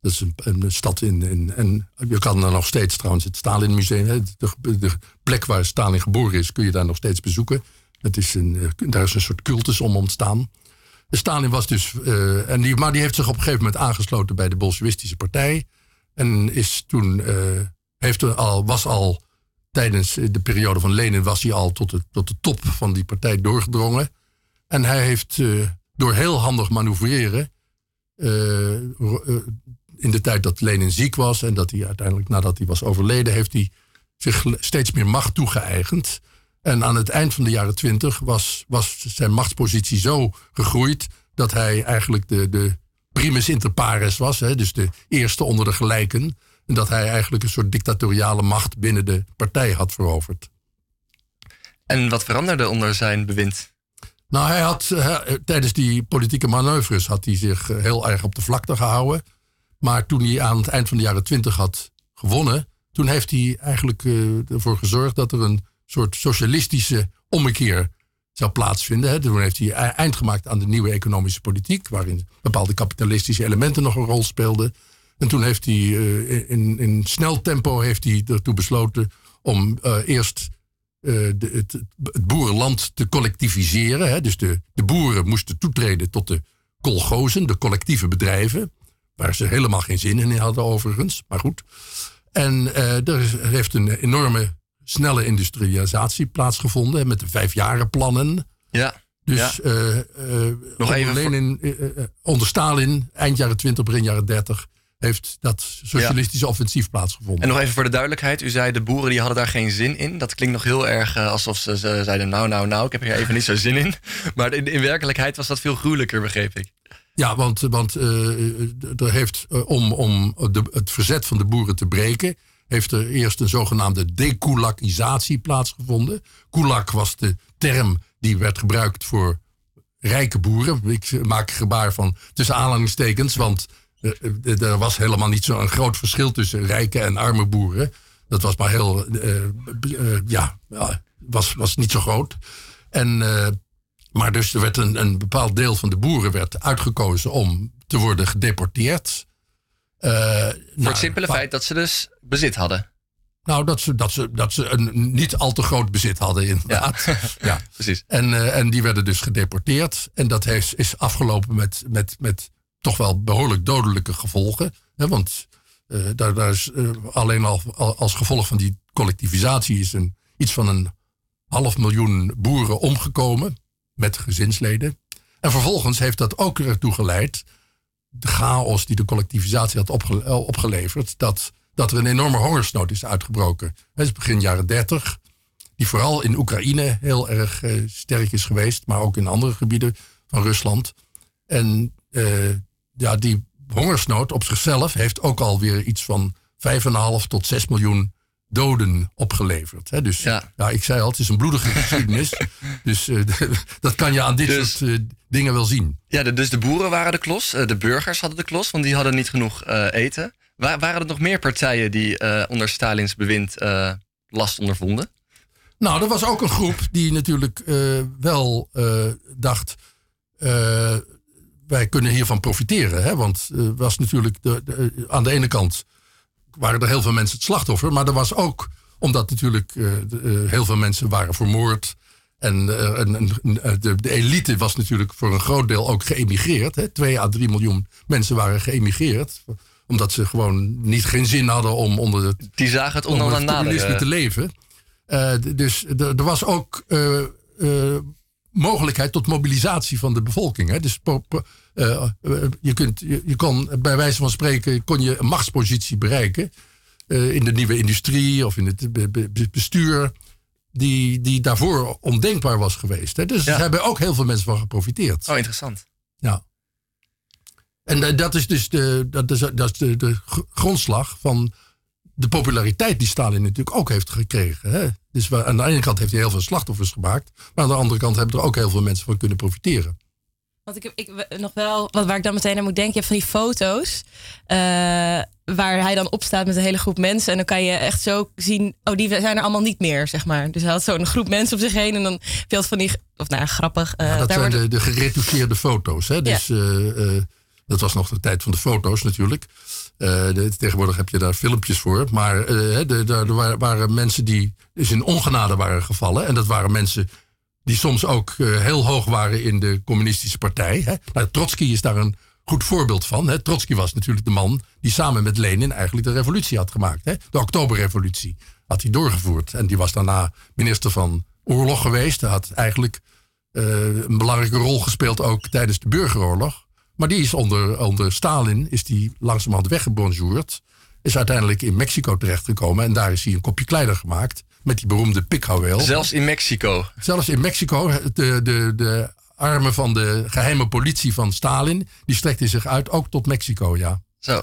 Dat is een, stad in, in, En je kan er nog steeds trouwens het Stalin Museum. De, plek waar Stalin geboren is, kun je daar nog steeds bezoeken. Het is een, uh, daar is een soort cultus om ontstaan. Stalin was dus. en die, maar die heeft zich op een gegeven moment aangesloten bij de Bolsjewistische partij. En is toen, uh, heeft al, was al tijdens de periode van Lenin, was hij al tot de, tot de top van die partij doorgedrongen. En hij heeft uh, door heel handig manoeuvreren, uh, in de tijd dat Lenin ziek was en dat hij uiteindelijk nadat hij was overleden, heeft hij zich steeds meer macht toegeëigend. En aan het eind van de jaren twintig was, was zijn machtspositie zo gegroeid dat hij eigenlijk de, de primus inter pares was, hè, dus de eerste onder de gelijken. En dat hij eigenlijk een soort dictatoriale macht binnen de partij had veroverd. En wat veranderde onder zijn bewind? Nou, hij had tijdens die politieke manoeuvres had hij zich eh, heel erg op de vlakte gehouden. Maar toen hij aan het eind van de jaren twintig had gewonnen, toen heeft hij eigenlijk uh, ervoor gezorgd dat er een soort socialistische ommekeer zou plaatsvinden. Hè. Toen heeft hij e-, eind gemaakt aan de nieuwe economische politiek, waarin bepaalde kapitalistische elementen nog een rol speelden. En toen heeft hij uh, in, in snel tempo heeft hij ertoe besloten om uh, eerst uh, de, het, het, boerenland te collectiviseren. Hè. Dus de, de boeren moesten toetreden tot de kolgozen, de collectieve bedrijven. Waar ze helemaal geen zin in hadden overigens, maar goed. En er heeft een enorme snelle industrialisatie plaatsgevonden met de vijfjarenplannen. Ja. Dus ja. Uh, uh, Nog even alleen in, uh, onder Stalin, eind jaren 20, begin jaren 30, heeft dat socialistische ja. offensief plaatsgevonden. En nog even voor de duidelijkheid, u zei de boeren die hadden daar geen zin in. Dat klinkt nog heel erg alsof ze, ze, zeiden nou, nou, nou, ik heb hier even niet zo zin in. Maar in, in werkelijkheid was dat veel gruwelijker, begreep ik. Ja, want, want er heeft, om, om de, het verzet van de boeren te breken, heeft er eerst een zogenaamde dekulakisatie plaatsgevonden. Kulak was de term die werd gebruikt voor rijke boeren. Ik maak gebaar van tussen aanhalingstekens, want uh, er was helemaal niet zo'n groot verschil tussen rijke en arme boeren. Dat was maar heel, uh, ja, was, was niet zo groot. En, maar dus er werd een, een bepaald deel van de boeren werd uitgekozen om te worden gedeporteerd. Uh, Voor nou, het simpele feit dat ze dus bezit hadden. Nou, dat ze, dat ze, dat ze een niet al te groot bezit hadden, inderdaad. Ja, ja. precies. En, uh, en die werden dus gedeporteerd. En dat heeft, is afgelopen met, met, met toch wel behoorlijk dodelijke gevolgen. Hè, want uh, daar, daar is alleen al als gevolg van die collectivisatie is een, iets van een half miljoen boeren omgekomen met gezinsleden. En vervolgens heeft dat ook ertoe geleid de chaos die de collectivisatie had opgeleverd, dat, dat er een enorme hongersnood is uitgebroken. Het is begin jaren 30, die vooral in Oekraïne heel erg sterk is geweest, maar ook in andere gebieden van Rusland. En ja, die hongersnood op zichzelf heeft ook alweer iets van 5,5 tot 6 miljoen doden opgeleverd. Hè? Dus ja. ik zei al, het is een bloedige geschiedenis. dus uh, dat kan je aan dit dus- soort uh, dingen wel zien. Ja, de, dus de boeren waren de klos, uh, de burgers hadden de klos, want die hadden niet genoeg eten. Waren er nog meer partijen die onder Stalins bewind last ondervonden? Nou, er was ook een groep die natuurlijk wel dacht wij kunnen hiervan profiteren. Hè? Want uh, was natuurlijk de, de, aan de ene kant waren er heel veel mensen het slachtoffer. Maar er was ook, omdat natuurlijk uh, heel veel mensen waren vermoord. En, de, de, elite was natuurlijk voor een groot deel ook geëmigreerd. Hè? Twee à drie miljoen mensen waren geëmigreerd. Omdat ze gewoon niet geen zin hadden om onder het, Die zagen het onder het communisme te leven. dus er was ook mogelijkheid tot mobilisatie van de bevolking. Hè? Dus uh, je, kunt, je, kon bij wijze van spreken kon je een machtspositie bereiken uh, in de nieuwe industrie of in het bestuur. Die, die daarvoor ondenkbaar was geweest. Hè? Dus daar hebben ook heel veel mensen van geprofiteerd. Oh, interessant. Ja. En dat is dus de, dat is, dat is de, de grondslag van de populariteit die Stalin natuurlijk ook heeft gekregen. Hè? Dus aan de ene kant heeft hij heel veel slachtoffers gemaakt. Maar aan de andere kant hebben er ook heel veel mensen van kunnen profiteren. Want ik heb ik, nog wel, wat waar ik dan meteen aan moet denken, je hebt van die foto's. Uh, waar hij dan op staat met een hele groep mensen. En dan kan je echt zo zien, oh, die zijn er allemaal niet meer, zeg maar. Dus hij had zo'n groep mensen op zich heen. En dan je van die, of nou, grappig. Uh, dat zijn de, de geretoucheerde foto's. Hè? Dus ja. uh, dat was nog de tijd van de foto's natuurlijk. Uh, tegenwoordig heb je daar filmpjes voor. Maar uh, er waren mensen die dus in ongenade waren gevallen. En dat waren mensen die soms ook uh, heel hoog waren in de communistische partij. Hè. Nou, Trotsky is daar een goed voorbeeld van. Hè. Trotsky was natuurlijk de man die samen met Lenin eigenlijk de revolutie had gemaakt. Hè. De Oktoberrevolutie had hij doorgevoerd. En die was daarna minister van Oorlog geweest. Hij had eigenlijk een belangrijke rol gespeeld ook tijdens de burgeroorlog. Maar die is onder, onder Stalin is die langzamerhand weggebonjourd. Is uiteindelijk in Mexico terechtgekomen. En daar is hij een kopje kleider gemaakt. Met die beroemde pikhouweel. Zelfs in Mexico? Zelfs in Mexico. De, de, de armen van de geheime politie van Stalin. Die strekte zich uit ook tot Mexico, ja. Zo.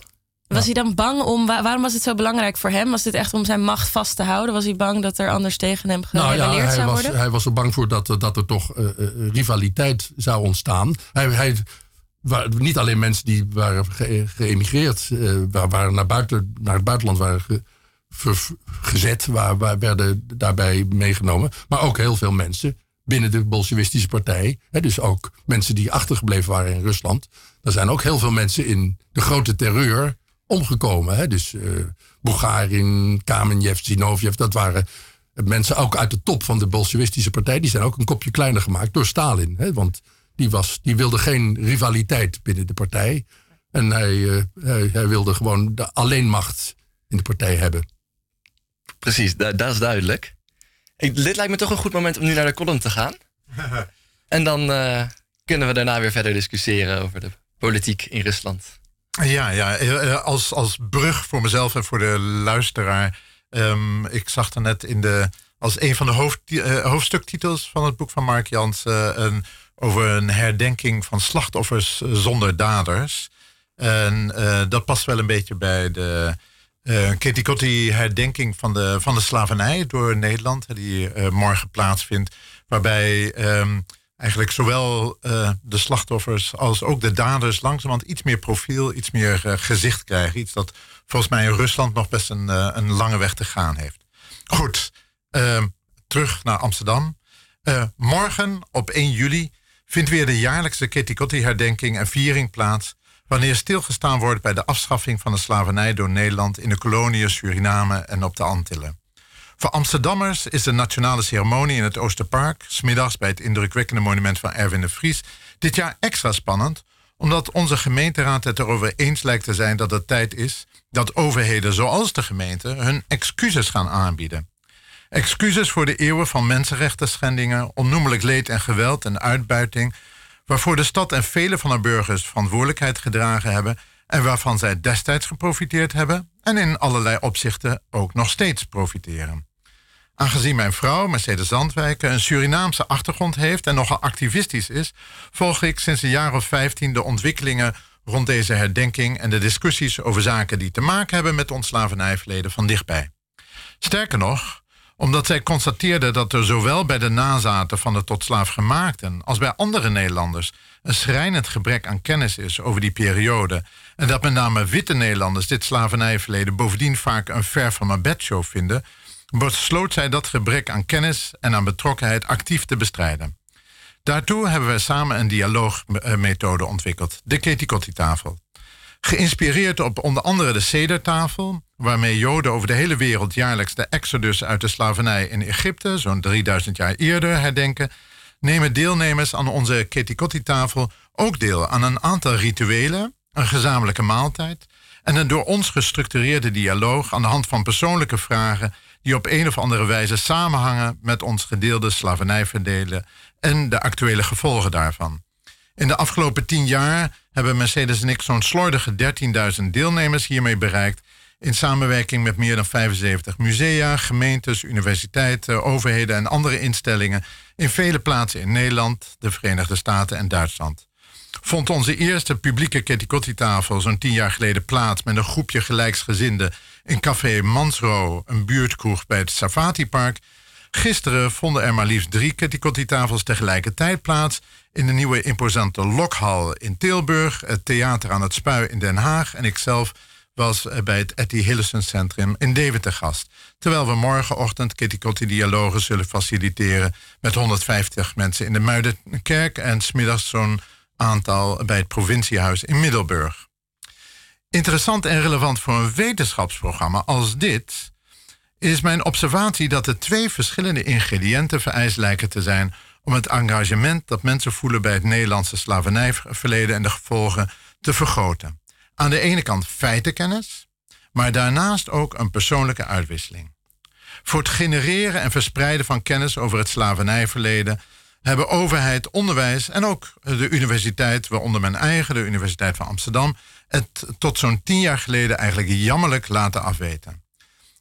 Was hij dan bang om, waarom was het zo belangrijk voor hem? Was dit echt om zijn macht vast te houden? Was hij bang dat er anders tegen hem gereageerd nou ja, zou was, worden? Hij was er bang voor dat, dat er toch uh, rivaliteit zou ontstaan. Hij, hij, niet alleen mensen die waren geëmigreerd, uh, waar, naar, buiten, naar het buitenland waren gezet, waar, waar, werden daarbij meegenomen. Maar ook heel veel mensen binnen de Bolsjewistische partij. Hè, dus ook mensen die achtergebleven waren in Rusland. Er zijn ook heel veel mensen in de grote terreur omgekomen. Hè. Dus uh, Bulgarin, Kamenjev, Zinoviev, dat waren mensen ook uit de top van de Bolsjewistische partij. Die zijn ook een kopje kleiner gemaakt door Stalin. Hè, want die, was, die wilde geen rivaliteit binnen de partij. En hij, eh, hij, hij, wilde gewoon de alleenmacht in de partij hebben. Precies, dat, dat is duidelijk. Ik, dit lijkt me toch een goed moment om nu naar de column te gaan. en dan uh, kunnen we daarna weer verder discussiëren over de politiek in Rusland. Ja, ja eh, als, als brug voor mezelf en voor de luisteraar. Um, ik zag er net in de, als een van de hoofd, uh, hoofdstuktitels van het boek van Mark Jans een over een herdenking van slachtoffers eh, zonder daders. En uh, dat past wel een beetje bij de uh, Ketikotti herdenking van de, van de slavernij door Nederland, die morgen plaatsvindt. Waarbij um, eigenlijk zowel de slachtoffers als ook de daders langzamerhand iets meer profiel, iets meer gezicht krijgen. Iets dat volgens mij in Rusland nog best een, een lange weg te gaan heeft. Goed, ehm, terug naar Amsterdam. morgen op 1 juli vindt weer de jaarlijkse Ketikotti-herdenking en viering plaats... wanneer stilgestaan wordt bij de afschaffing van de slavernij door Nederland... in de koloniën Suriname en op de Antillen. Voor Amsterdammers is de nationale ceremonie in het Oosterpark... smiddags bij het indrukwekkende monument van Erwin de Vries... dit jaar extra spannend, omdat onze gemeenteraad het erover eens lijkt te zijn... dat het tijd is dat overheden zoals de gemeente hun excuses gaan aanbieden... Excuses voor de eeuwen van mensenrechten schendingen, onnoemelijk leed en geweld en uitbuiting, waarvoor de stad en vele van haar burgers verantwoordelijkheid gedragen hebben en waarvan zij destijds geprofiteerd hebben en in allerlei opzichten ook nog steeds profiteren. Aangezien mijn vrouw, Mercedes Zandwijken, een Surinaamse achtergrond heeft en nogal activistisch is, volg ik sinds een jaar of vijftien de ontwikkelingen rond deze herdenking en de discussies over zaken die te maken hebben met ons slavernijverleden van dichtbij. Sterker nog, omdat zij constateerde dat er zowel bij de nazaten van de tot slaaf gemaakten als bij andere Nederlanders een schrijnend gebrek aan kennis is over die periode en dat met name witte Nederlanders dit slavernijverleden bovendien vaak een ver van mijn bedshow vinden, besloot zij dat gebrek aan kennis en aan betrokkenheid actief te bestrijden. Daartoe hebben we samen een dialoogmethode ontwikkeld, de Ketikotti-tafel. Geïnspireerd op onder andere de Sedertafel, waarmee Joden over de hele wereld jaarlijks de exodus uit de slavernij in Egypte, zo'n 3000 jaar eerder, herdenken, nemen deelnemers aan onze Ketikotti-tafel ook deel aan een aantal rituelen, een gezamenlijke maaltijd en een door ons gestructureerde dialoog aan de hand van persoonlijke vragen die op een of andere wijze samenhangen met ons gedeelde slavernijverdelen en de actuele gevolgen daarvan. In de afgelopen tien jaar hebben Mercedes en ik zo'n slordige 13.000 deelnemers hiermee bereikt. In samenwerking met meer dan 75 musea, gemeentes, universiteiten, overheden en andere instellingen in vele plaatsen in Nederland, de Verenigde Staten en Duitsland. Vond onze eerste publieke Ketikotti-tafel zo'n tien jaar geleden plaats met een groepje gelijksgezinden in Café Mansro, een buurtkroeg bij het Safati-park. Gisteren vonden er maar liefst drie Ketikotti-tafels tegelijkertijd plaats in de nieuwe imposante Lokhal in Tilburg, het Theater aan het Spui in Den Haag en ikzelf was bij het Etty Hillison Centrum in Deventer gast. Terwijl we morgenochtend Kitty dialogen zullen faciliteren met 150 mensen in de Muidenkerk en smiddags zo'n aantal bij het provinciehuis in Middelburg. Interessant en relevant voor een wetenschapsprogramma als dit is mijn observatie dat er twee verschillende ingrediënten vereist lijken te zijn om het engagement dat mensen voelen bij het Nederlandse slavernijverleden en de gevolgen te vergroten. Aan de ene kant feitenkennis, maar daarnaast ook een persoonlijke uitwisseling. Voor het genereren en verspreiden van kennis over het slavernijverleden hebben overheid, onderwijs en ook de universiteit, waaronder mijn eigen, de Universiteit van Amsterdam, het tot zo'n tien jaar geleden eigenlijk jammerlijk laten afweten.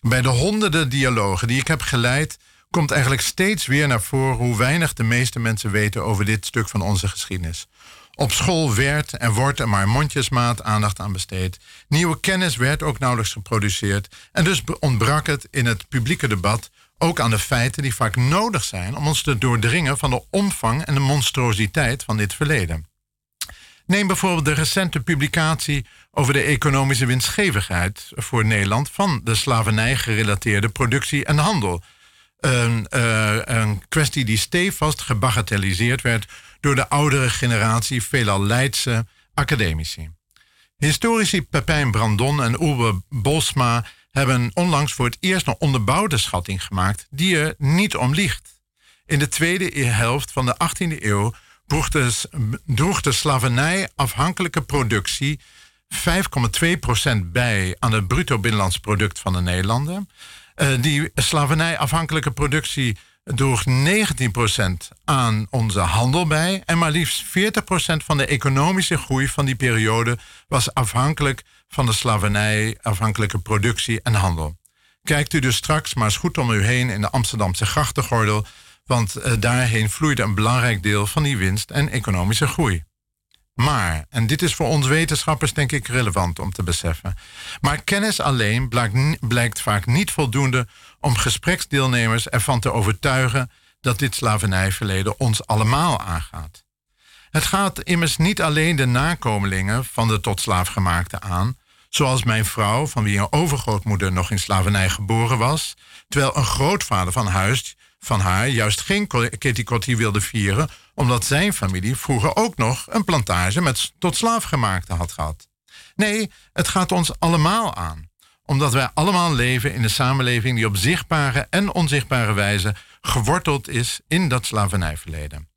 Bij de honderden dialogen die ik heb geleid, komt eigenlijk steeds weer naar voren hoe weinig de meeste mensen weten over dit stuk van onze geschiedenis. Op school werd en wordt er maar mondjesmaat aandacht aan besteed. Nieuwe kennis werd ook nauwelijks geproduceerd. En dus ontbrak het in het publieke debat ook aan de feiten die vaak nodig zijn om ons te doordringen van de omvang en de monstruositeit van dit verleden. Neem bijvoorbeeld de recente publicatie over de economische winstgevigheid voor Nederland van de slavernij-gerelateerde productie en handel. Een, uh, een kwestie die stevast gebagatelliseerd werd door de oudere generatie veelal Leidse academici. Historici Pepijn Brandon en Uwe Bosma hebben onlangs voor het eerst een onderbouwde schatting gemaakt die er niet om liegt. In de tweede helft van de 18e eeuw droeg de, slavernij afhankelijke productie 5,2% bij aan het bruto binnenlands product van de Nederlander. Uh, die slavernij-afhankelijke productie droeg 19% aan onze handel bij. En maar liefst 40% van de economische groei van die periode was afhankelijk van de slavernij-afhankelijke productie en handel. Kijkt u dus straks maar eens goed om u heen in de Amsterdamse grachtengordel, want uh, daarheen vloeit een belangrijk deel van die winst en economische groei. Maar, en dit is voor ons wetenschappers denk ik relevant om te beseffen, maar kennis alleen blijkt, vaak niet voldoende om gespreksdeelnemers ervan te overtuigen dat dit slavernijverleden ons allemaal aangaat. Het gaat immers niet alleen de nakomelingen van de tot slaafgemaakte aan, zoals mijn vrouw, van wie een overgrootmoeder nog in slavernij geboren was, terwijl een grootvader van huis van haar juist geen Kitty wilde vieren, omdat zijn familie vroeger ook nog een plantage met tot slaafgemaakte had gehad. Nee, het gaat ons allemaal aan, omdat wij allemaal leven in een samenleving die op zichtbare en onzichtbare wijze geworteld is in dat slavernijverleden.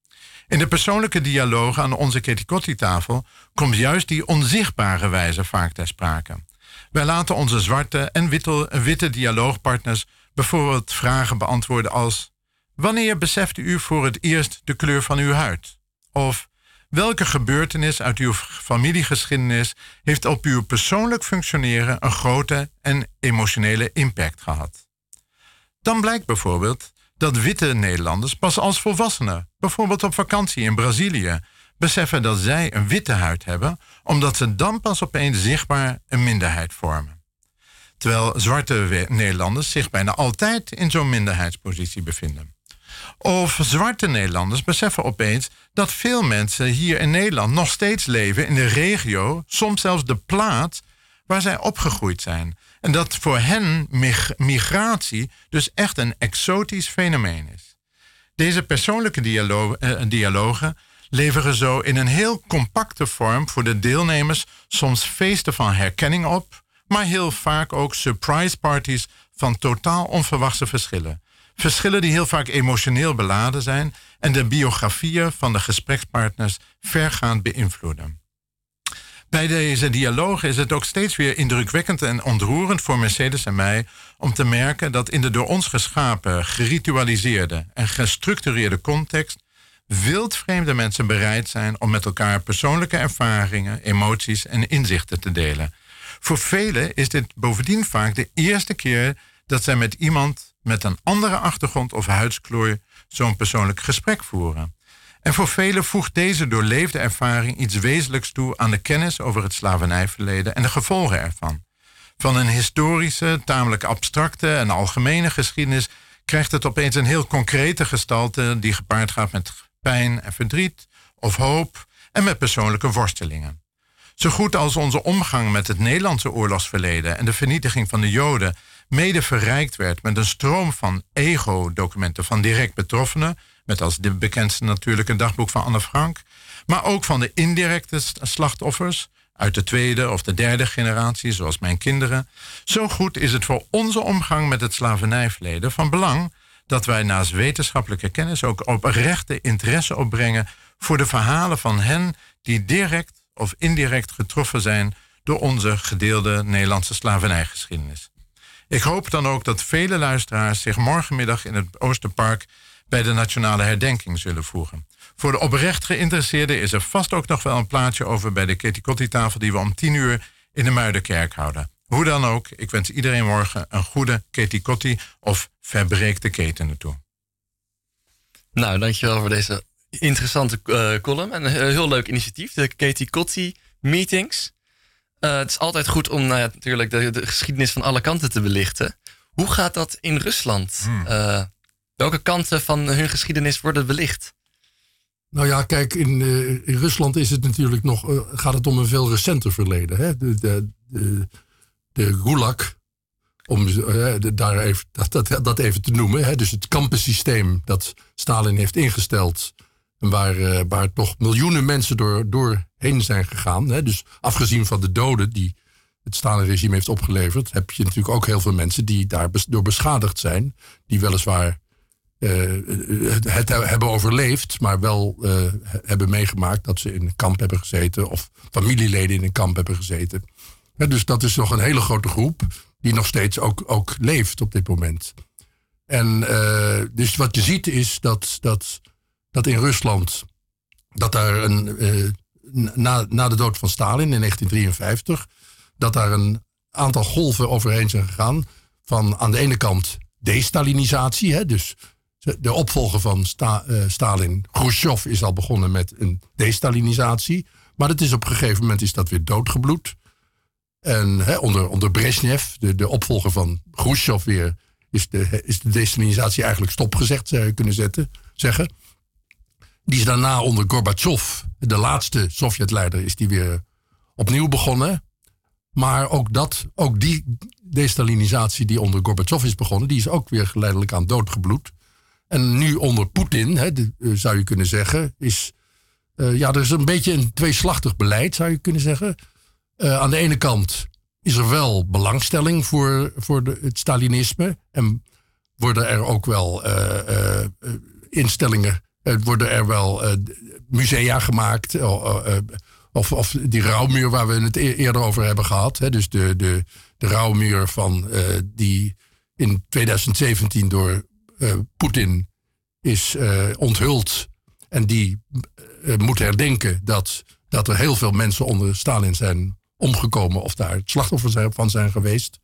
In de persoonlijke dialoog aan onze Ketikotti-tafel komt juist die onzichtbare wijze vaak ter sprake. Wij laten onze zwarte en witte, witte dialoogpartners bijvoorbeeld vragen beantwoorden als: Wanneer besefte u voor het eerst de kleur van uw huid? Of Welke gebeurtenis uit uw familiegeschiedenis heeft op uw persoonlijk functioneren een grote en emotionele impact gehad? Dan blijkt bijvoorbeeld dat witte Nederlanders pas als volwassenen, bijvoorbeeld op vakantie in Brazilië, beseffen dat zij een witte huid hebben, omdat ze dan pas opeens zichtbaar een minderheid vormen. Terwijl zwarte Nederlanders zich bijna altijd in zo'n minderheidspositie bevinden. Of zwarte Nederlanders beseffen opeens dat veel mensen hier in Nederland nog steeds leven in de regio, soms zelfs de plaats waar zij opgegroeid zijn. En dat voor hen migratie dus echt een exotisch fenomeen is. Deze persoonlijke eh, dialogen leveren zo in een heel compacte vorm voor de deelnemers soms feesten van herkenning op, maar heel vaak ook surprise parties van totaal onverwachte verschillen. Verschillen die heel vaak emotioneel beladen zijn en de biografieën van de gesprekspartners vergaand beïnvloeden. Bij deze dialoog is het ook steeds weer indrukwekkend en ontroerend voor Mercedes en mij om te merken dat in de door ons geschapen, geritualiseerde en gestructureerde context wildvreemde mensen bereid zijn om met elkaar persoonlijke ervaringen, emoties en inzichten te delen. Voor velen is dit bovendien vaak de eerste keer dat zij met iemand met een andere achtergrond of huidskleur zo'n persoonlijk gesprek voeren. En voor velen voegt deze doorleefde ervaring iets wezenlijks toe aan de kennis over het slavernijverleden en de gevolgen ervan. Van een historische, tamelijk abstracte en algemene geschiedenis krijgt het opeens een heel concrete gestalte die gepaard gaat met pijn en verdriet of hoop en met persoonlijke worstelingen. Zo goed als onze omgang met het Nederlandse oorlogsverleden en de vernietiging van de Joden mede verrijkt werd met een stroom van ego-documenten van direct betroffenen, met als de bekendste natuurlijk een dagboek van Anne Frank, maar ook van de indirecte slachtoffers uit de tweede of de derde generatie, zoals mijn kinderen. Zo goed is het voor onze omgang met het slavernijverleden van belang dat wij naast wetenschappelijke kennis ook oprechte interesse opbrengen voor de verhalen van hen die direct of indirect getroffen zijn door onze gedeelde Nederlandse slavernijgeschiedenis. Ik hoop dan ook dat vele luisteraars zich morgenmiddag in het Oosterpark bij de nationale herdenking zullen voegen. Voor de oprecht geïnteresseerden is er vast ook nog wel een plaatje over bij de Ketikotti-tafel die we om tien uur in de Muidenkerk houden. Hoe dan ook, ik wens iedereen morgen een goede Ketikotti of verbreekte keten toe. Nou, dankjewel voor deze interessante uh, column en een heel leuk initiatief, de Ketikotti Meetings. Uh, het is altijd goed om nou ja, natuurlijk de, de, geschiedenis van alle kanten te belichten. Hoe gaat dat in Rusland? Hmm. Uh, welke kanten van hun geschiedenis worden belicht? Nou ja, kijk, in, uh, in Rusland is het natuurlijk nog, gaat het om een veel recenter verleden. Hè? De, de, de, de Gulag, om daar even, dat, dat, dat even te noemen. Hè? Dus het kampensysteem dat Stalin heeft ingesteld waar, uh, waar toch miljoenen mensen door, doorheen zijn gegaan. Hè? Dus afgezien van de doden die het Stalin-regime heeft opgeleverd, heb je natuurlijk ook heel veel mensen die daardoor beschadigd zijn. Die weliswaar uh, het hebben overleefd, maar wel uh, hebben meegemaakt dat ze in een kamp hebben gezeten of familieleden in een kamp hebben gezeten. dus dat is nog een hele grote groep die nog steeds ook, ook leeft op dit moment. En dus wat je ziet is dat, dat dat in Rusland, dat daar een, uh, na, na de dood van Stalin in 1953, dat daar een aantal golven overheen zijn gegaan. Van aan de ene kant destalinisatie, hè, dus de opvolger van uh, Stalin, Khrushchev, is al begonnen met een destalinisatie. Maar het is op een gegeven moment is dat weer doodgebloed. En hè, onder, onder Brezhnev, de, de opvolger van Khrushchev weer, is de, is de destalinisatie eigenlijk stopgezegd, zou je kunnen zetten, zeggen. Die is daarna onder Gorbachev, de laatste Sovjetleider, is die weer opnieuw begonnen. Maar ook, dat, ook die destalinisatie die onder Gorbachev is begonnen, die is ook weer geleidelijk aan doodgebloed. En nu onder Poetin, hè, eh, zou je kunnen zeggen, is. Uh, ja, er is een beetje een tweeslachtig beleid, zou je kunnen zeggen. Uh, aan de ene kant is er wel belangstelling voor, voor de, het Stalinisme. En worden er ook wel instellingen het worden er wel uh, musea gemaakt. Uh, of, of die rouwmuur waar we het e-, eerder over hebben gehad. Hè, dus de, de, de rouwmuur van, die in 2017 door Poetin is onthuld. en die moet herdenken dat, dat er heel veel mensen onder Stalin zijn omgekomen of daar slachtoffer van zijn geweest.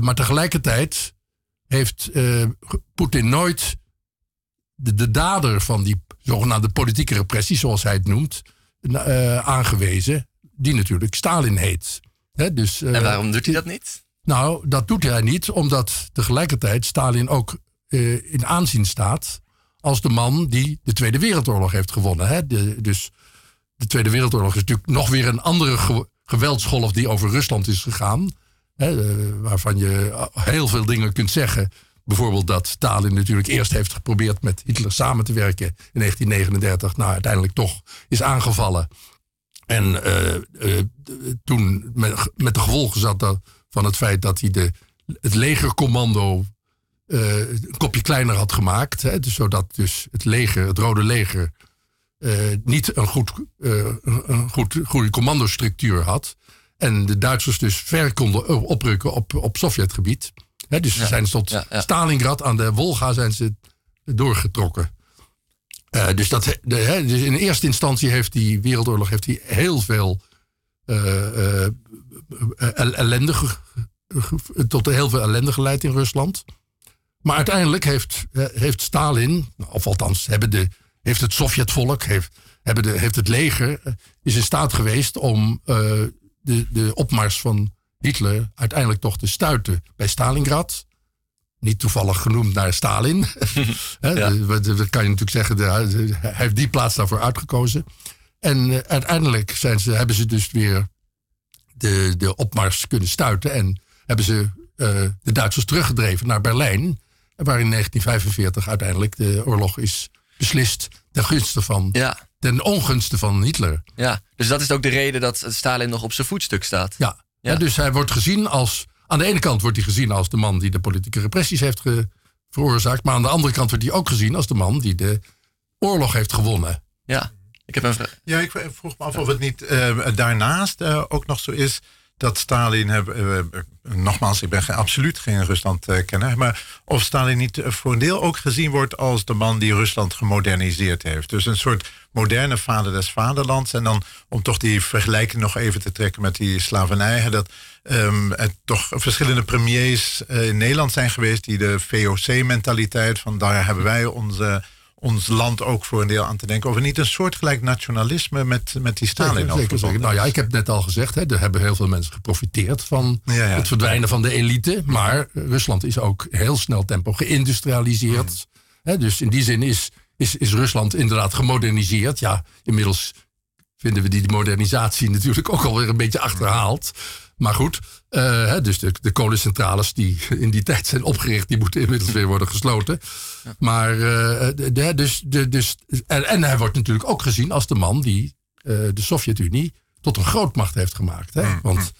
maar tegelijkertijd heeft Poetin nooit de, de dader van die zogenaamde politieke repressie, zoals hij het noemt, aangewezen, die natuurlijk Stalin heet. dus, en waarom doet hij dat niet? Nou, dat doet hij niet, omdat tegelijkertijd Stalin ook uh, in aanzien staat als de man die de Tweede Wereldoorlog heeft gewonnen. De, dus de Tweede Wereldoorlog is natuurlijk nog weer een andere geweldsgolf die over Rusland is gegaan. Waarvan je heel veel dingen kunt zeggen. Bijvoorbeeld dat Stalin natuurlijk eerst heeft geprobeerd met Hitler samen te werken in 1939. Nou, uiteindelijk toch is aangevallen. En uh, toen met, met de gevolgen zat dat van het feit dat hij de, het legercommando uh, een kopje kleiner had gemaakt. Hè, dus zodat dus het leger, het Rode Leger, niet een, goed, een goed, goede commandostructuur had. En de Duitsers dus ver konden oprukken op, op Sovjetgebied. Dus ze zijn tot. Stalingrad aan de Wolga zijn ze doorgetrokken. dus, dat, de, dus in eerste instantie heeft die Wereldoorlog heeft die heel veel ellende, tot heel veel ellende geleid in Rusland. Maar uiteindelijk heeft, heeft Stalin, of althans hebben de, heeft het Sovjetvolk, heeft, hebben de, heeft het leger, is in staat geweest om de, de opmars van Hitler uiteindelijk toch te stuiten bij Stalingrad. Niet toevallig genoemd naar Stalin. ja. dat kan je natuurlijk zeggen, hij heeft die plaats daarvoor uitgekozen. En uh, uiteindelijk zijn ze, hebben ze dus weer de, de opmars kunnen stuiten. En hebben ze uh, de Duitsers teruggedreven naar Berlijn. Waar in 1945 uiteindelijk de oorlog is beslist ten gunste van. Ja. Ten ongunste van Hitler. Ja, dus dat is ook de reden dat Stalin nog op zijn voetstuk staat. Ja, ja. dus hij wordt gezien als. Aan de ene kant wordt hij gezien als de man die de politieke repressies heeft veroorzaakt. Maar aan de andere kant wordt hij ook gezien als de man die de oorlog heeft gewonnen. Ja. Ik heb een vraag. Ja, ik vroeg me af of het niet uh, daarnaast uh, ook nog zo is dat Stalin, uh, nogmaals, ik ben absoluut geen Rusland-kenner, maar of Stalin niet voor een deel ook gezien wordt als de man die Rusland gemoderniseerd heeft. Dus een soort moderne vader des vaderlands. En dan om toch die vergelijking nog even te trekken met die slavernij, dat um, er toch verschillende premiers in Nederland zijn geweest die de VOC-mentaliteit van daar hebben wij onze ons land ook voor een deel aan te denken. Of er niet een soortgelijk nationalisme met, met die Stalin zeker, zeker, Nou ja, ik heb net al gezegd, hè, er hebben heel veel mensen geprofiteerd van het verdwijnen van de elite. Maar Rusland is ook heel snel tempo geïndustrialiseerd. Hè, dus in die zin is, is, is Rusland inderdaad gemoderniseerd. Ja, inmiddels vinden we die modernisatie natuurlijk ook alweer een beetje achterhaald. Maar goed, uh, dus de, de, kolencentrales die in die tijd zijn opgericht, die moeten inmiddels weer worden gesloten. Maar, uh, de, dus, de, dus, en, en, hij wordt natuurlijk ook gezien als de man die uh, de Sovjet-Unie tot een grootmacht heeft gemaakt. Hè? Mm, Want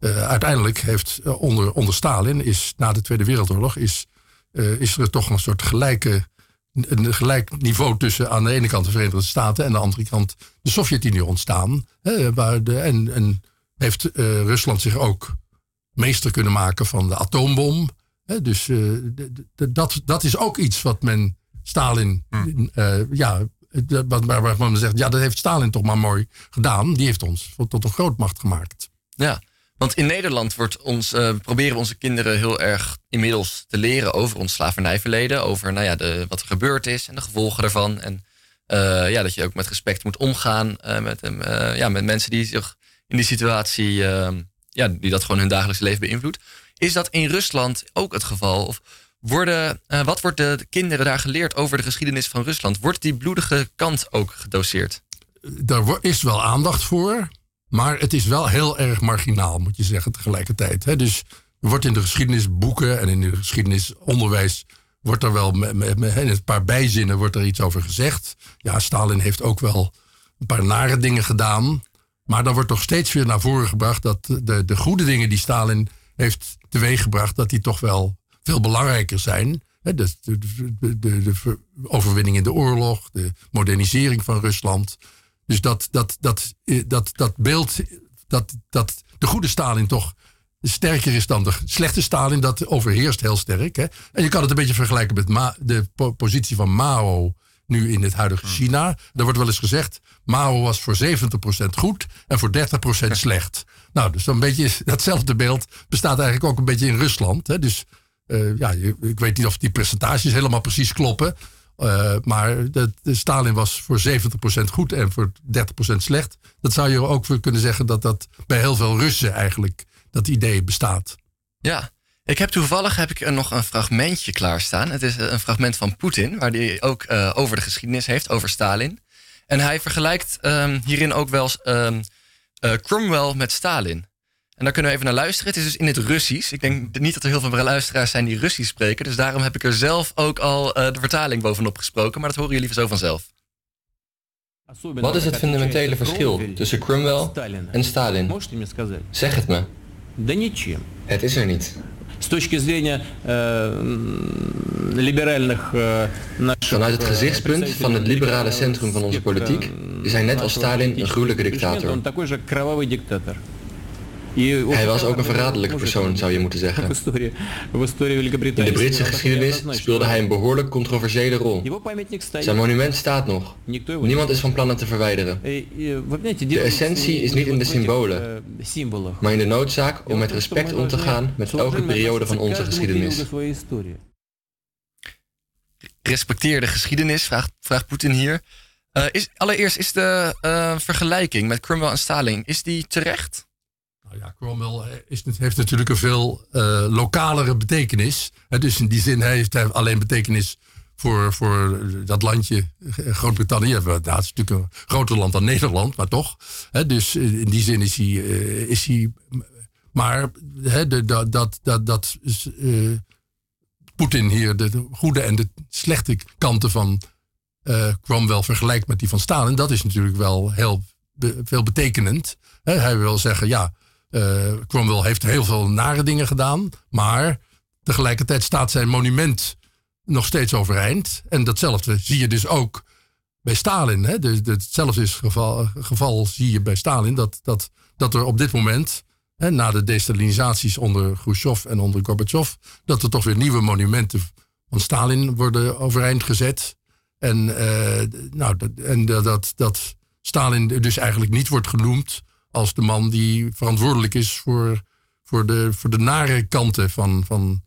mm. uiteindelijk heeft onder, onder Stalin, is, na de Tweede Wereldoorlog, is, is er toch een soort gelijke een gelijk niveau tussen aan de ene kant de Verenigde Staten en aan de andere kant de Sovjet-Unie ontstaan. Hè, waar de, en, en heeft uh, Rusland zich ook meester kunnen maken van de atoombom. Hè, dus uh, dat, dat is ook iets wat men Stalin, hmm. uh, ja, wat, waar, men zegt, ja, dat heeft Stalin toch maar mooi gedaan. Die heeft ons tot een grootmacht gemaakt. Ja, want in Nederland wordt ons, proberen onze kinderen heel erg inmiddels te leren over ons slavernijverleden. Over nou ja, de, wat er gebeurd is en de gevolgen daarvan. En ja, dat je ook met respect moet omgaan met, ja, met mensen die zich in die situatie, ehm, ja, die dat gewoon hun dagelijks leven beïnvloedt. Is dat in Rusland ook het geval? Of worden, uh, wat wordt de kinderen daar geleerd over de geschiedenis van Rusland? Wordt die bloedige kant ook gedoseerd? Daar is wel aandacht voor, maar het is wel heel erg marginaal, moet je zeggen, tegelijkertijd. Hè? Dus er wordt in de geschiedenisboeken en in de geschiedenisonderwijs wordt er wel met, met, met, een paar bijzinnen wordt er iets over gezegd. Ja, Stalin heeft ook wel een paar nare dingen gedaan. Maar dan wordt toch steeds weer naar voren gebracht dat de, de goede dingen die Stalin heeft teweeggebracht, dat die toch wel veel belangrijker zijn. de, de, de, de, overwinning in de oorlog, de modernisering van Rusland. Dus dat, dat, dat, dat, dat beeld, dat, dat de goede Stalin toch sterker is dan de slechte Stalin, dat overheerst heel sterk. Hè? En je kan het een beetje vergelijken met de positie van Mao nu in het huidige China. Er wordt wel eens gezegd, Mao was voor 70% goed en voor 30% slecht. Nou, dus een beetje datzelfde beeld bestaat eigenlijk ook een beetje in Rusland. Hè? Dus uh, ja, ik weet niet of die percentages helemaal precies kloppen. Uh, maar de, de, Stalin was voor 70% goed en voor 30% slecht. Dat zou je ook kunnen zeggen dat dat bij heel veel Russen eigenlijk dat idee bestaat. Ja, ik heb toevallig heb ik nog een fragmentje klaarstaan. Het is een fragment van Poetin, waar hij ook uh, over de geschiedenis heeft, over Stalin. En hij vergelijkt um, hierin ook wel um, uh, Cromwell met Stalin. En daar kunnen we even naar luisteren. Het is dus in het Russisch. Ik denk niet dat er heel veel luisteraars zijn die Russisch spreken. Dus daarom heb ik er zelf ook al uh, de vertaling bovenop gesproken. Maar dat horen jullie zo vanzelf. Wat is het fundamentele verschil tussen Cromwell en Stalin? Zeg het me. Het is er niet. Vanuit het gezichtspunt van het liberale centrum van onze politiek is hij net als Stalin een gruwelijke dictator. Hij was ook een verraderlijke persoon, zou je moeten zeggen. In de Britse geschiedenis speelde hij een behoorlijk controversiële rol. Zijn monument staat nog. Niemand is van plan het te verwijderen. De essentie is niet in de symbolen, maar in de noodzaak om met respect om te gaan met elke periode van onze geschiedenis. Respecteer de geschiedenis, vraagt, vraagt Poetin hier. Uh, is, allereerst, is de uh, vergelijking met Cromwell en Stalin, is die terecht? Nou ja, Cromwell is, heeft natuurlijk een veel uh, lokalere betekenis. dus in die zin heeft hij alleen betekenis voor, voor dat landje Groot-Brittannië. Dat is natuurlijk een groter land dan Nederland, maar toch. dus in die zin is hij. Uh, is hij maar de, dat, dat, dat, dat uh, Poetin hier de goede en de slechte kanten van Cromwell vergelijkt met die van Stalin, dat is natuurlijk wel heel veel betekenend. hij wil zeggen, ja, uh, Cromwell heeft heel veel nare dingen gedaan, maar tegelijkertijd staat zijn monument nog steeds overeind. En datzelfde zie je dus ook bij Stalin. Hè? Dus hetzelfde is geval, geval zie je bij Stalin, dat, dat, dat er op dit moment, hè, na de destalinisaties onder Khrushchev en onder Gorbachev, dat er toch weer nieuwe monumenten van Stalin worden overeind gezet. En, uh, nou, en dat, dat Stalin dus eigenlijk niet wordt genoemd als de man die verantwoordelijk is voor, voor, de, voor de nare kanten van, van,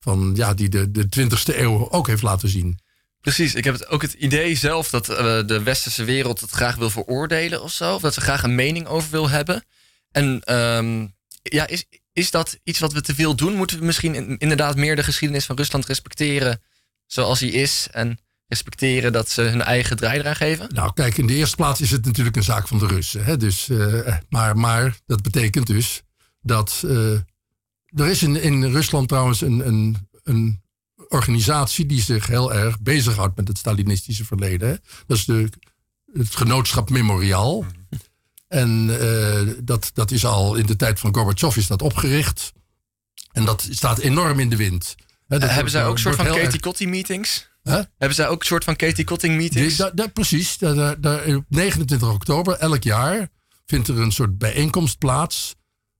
van ja, die de, de 20e eeuw ook heeft laten zien. Precies, ik heb het, ook het idee zelf dat uh, de westerse wereld het graag wil veroordelen of zo. Of dat ze graag een mening over wil hebben. En um, ja, is, is dat iets wat we te veel doen? Moeten we misschien inderdaad meer de geschiedenis van Rusland respecteren zoals die is? En respecteren dat ze hun eigen draai eraan geven? Nou, kijk, in de eerste plaats is het natuurlijk een zaak van de Russen. Hè? Dus, uh, maar, maar dat betekent dus dat. Uh, er is in, in Rusland trouwens een, een, een organisatie die zich heel erg bezighoudt met het Stalinistische verleden. Hè? Dat is de, het genootschap Memorial. Mhm. En uh, dat, dat is al in de tijd van Gorbachev is dat opgericht. En dat staat enorm in de wind. Hè, hebben zij ook een soort van Katie Kotti meetings? Hebben zij ook een soort van Katie Cotting meetings? Precies. Da, op 29 oktober elk jaar vindt er een soort bijeenkomst plaats.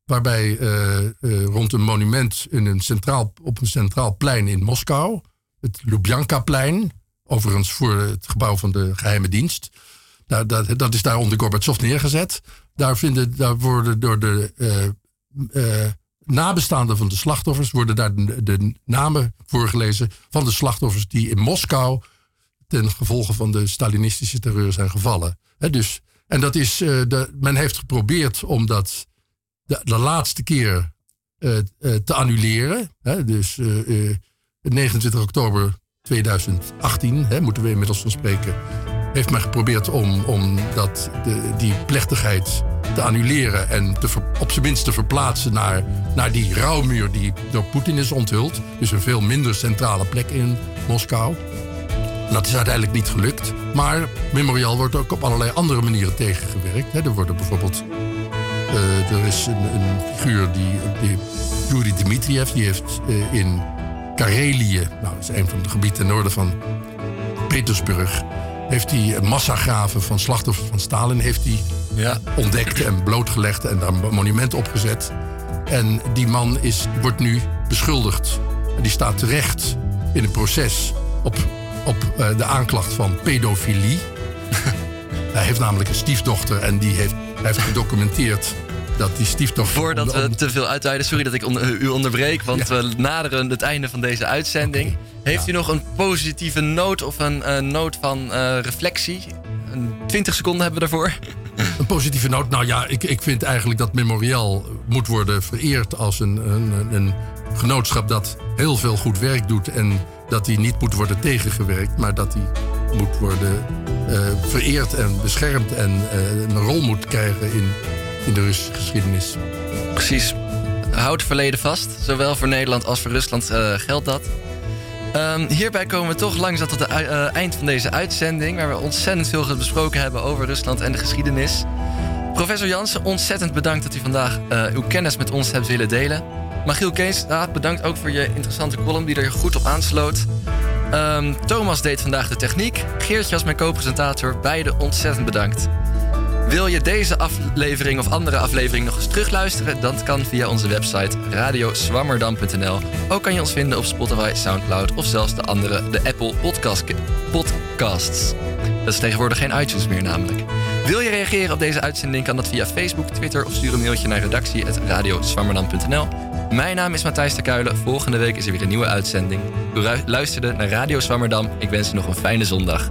Waarbij uh, uh, rond een monument in een centraal, op een centraal plein in Moskou. Het Lubjanka-plein. Overigens voor het gebouw van de geheime dienst. Daar, dat, dat is daar onder Gorbachev neergezet. Daar, vinden, daar worden door de uh, nabestaanden van de slachtoffers worden daar de, namen voorgelezen van de slachtoffers die in Moskou ten gevolge van de Stalinistische terreur zijn gevallen. dus, en dat is, uh, de, men heeft geprobeerd om dat de, laatste keer uh, uh, te annuleren. dus 29 oktober 2018, moeten we inmiddels van spreken, heeft men geprobeerd om, om dat, de, die plechtigheid te annuleren en te op zijn minst te verplaatsen naar, naar die rouwmuur die door Poetin is onthuld. Dus een veel minder centrale plek in Moskou. dat is uiteindelijk niet gelukt. Maar Memorial wordt ook op allerlei andere manieren tegengewerkt. er worden bijvoorbeeld. Uh, er is een, een figuur die, Yuri Dmitriev, die heeft uh, in Karelië, nou, dat is een van de gebieden ten noorden van Petersburg, heeft hij massagraven van slachtoffers van Stalin heeft hij ja. ontdekt en blootgelegd en daar een monument opgezet. En die man is, wordt nu beschuldigd. Die staat terecht in een proces op op eh, de aanklacht van pedofilie. hij heeft namelijk een stiefdochter en die heeft, hij heeft gedocumenteerd dat die. Voordat we te veel uitweiden, sorry dat ik u onderbreek, want we naderen het einde van deze uitzending. Heeft u nog een positieve noot of een noot van reflectie? 20 seconden hebben we daarvoor. Een positieve noot. Nou ja, ik, ik vind eigenlijk dat Memorial moet worden vereerd als een, een, een genootschap dat heel veel goed werk doet. En dat die niet moet worden tegengewerkt, maar dat die moet worden uh, vereerd en beschermd. En uh, een rol moet krijgen in, in de Russische geschiedenis. Precies. Houd het verleden vast. Zowel voor Nederland als voor Rusland uh, geldt dat. Um, hierbij komen we toch langzaam tot het uh, eind van deze uitzending, waar we ontzettend veel besproken hebben over Rusland en de geschiedenis. Professor Jansen, ontzettend bedankt dat u vandaag uh, uw kennis met ons hebt willen delen. Magiel Kees, bedankt ook voor je interessante column die er goed op aansloot. Um, Thomas deed vandaag de techniek. Geertje als mijn co-presentator. Beide ontzettend bedankt. Wil je deze aflevering of andere aflevering nog eens terugluisteren? Dat kan via onze website radioswammerdam.nl. Ook kan je ons vinden op Spotify, Soundcloud of zelfs de andere, de Apple podcast, Podcasts. Dat is tegenwoordig geen iTunes meer namelijk. Wil je reageren op deze uitzending? Kan dat via Facebook, Twitter of stuur een mailtje naar redactie.radioswammerdam.nl. Mijn naam is Matthijs de Kuilen. Volgende week is er weer een nieuwe uitzending. U luisterde naar Radio Zwammerdam. Ik wens u nog een fijne zondag.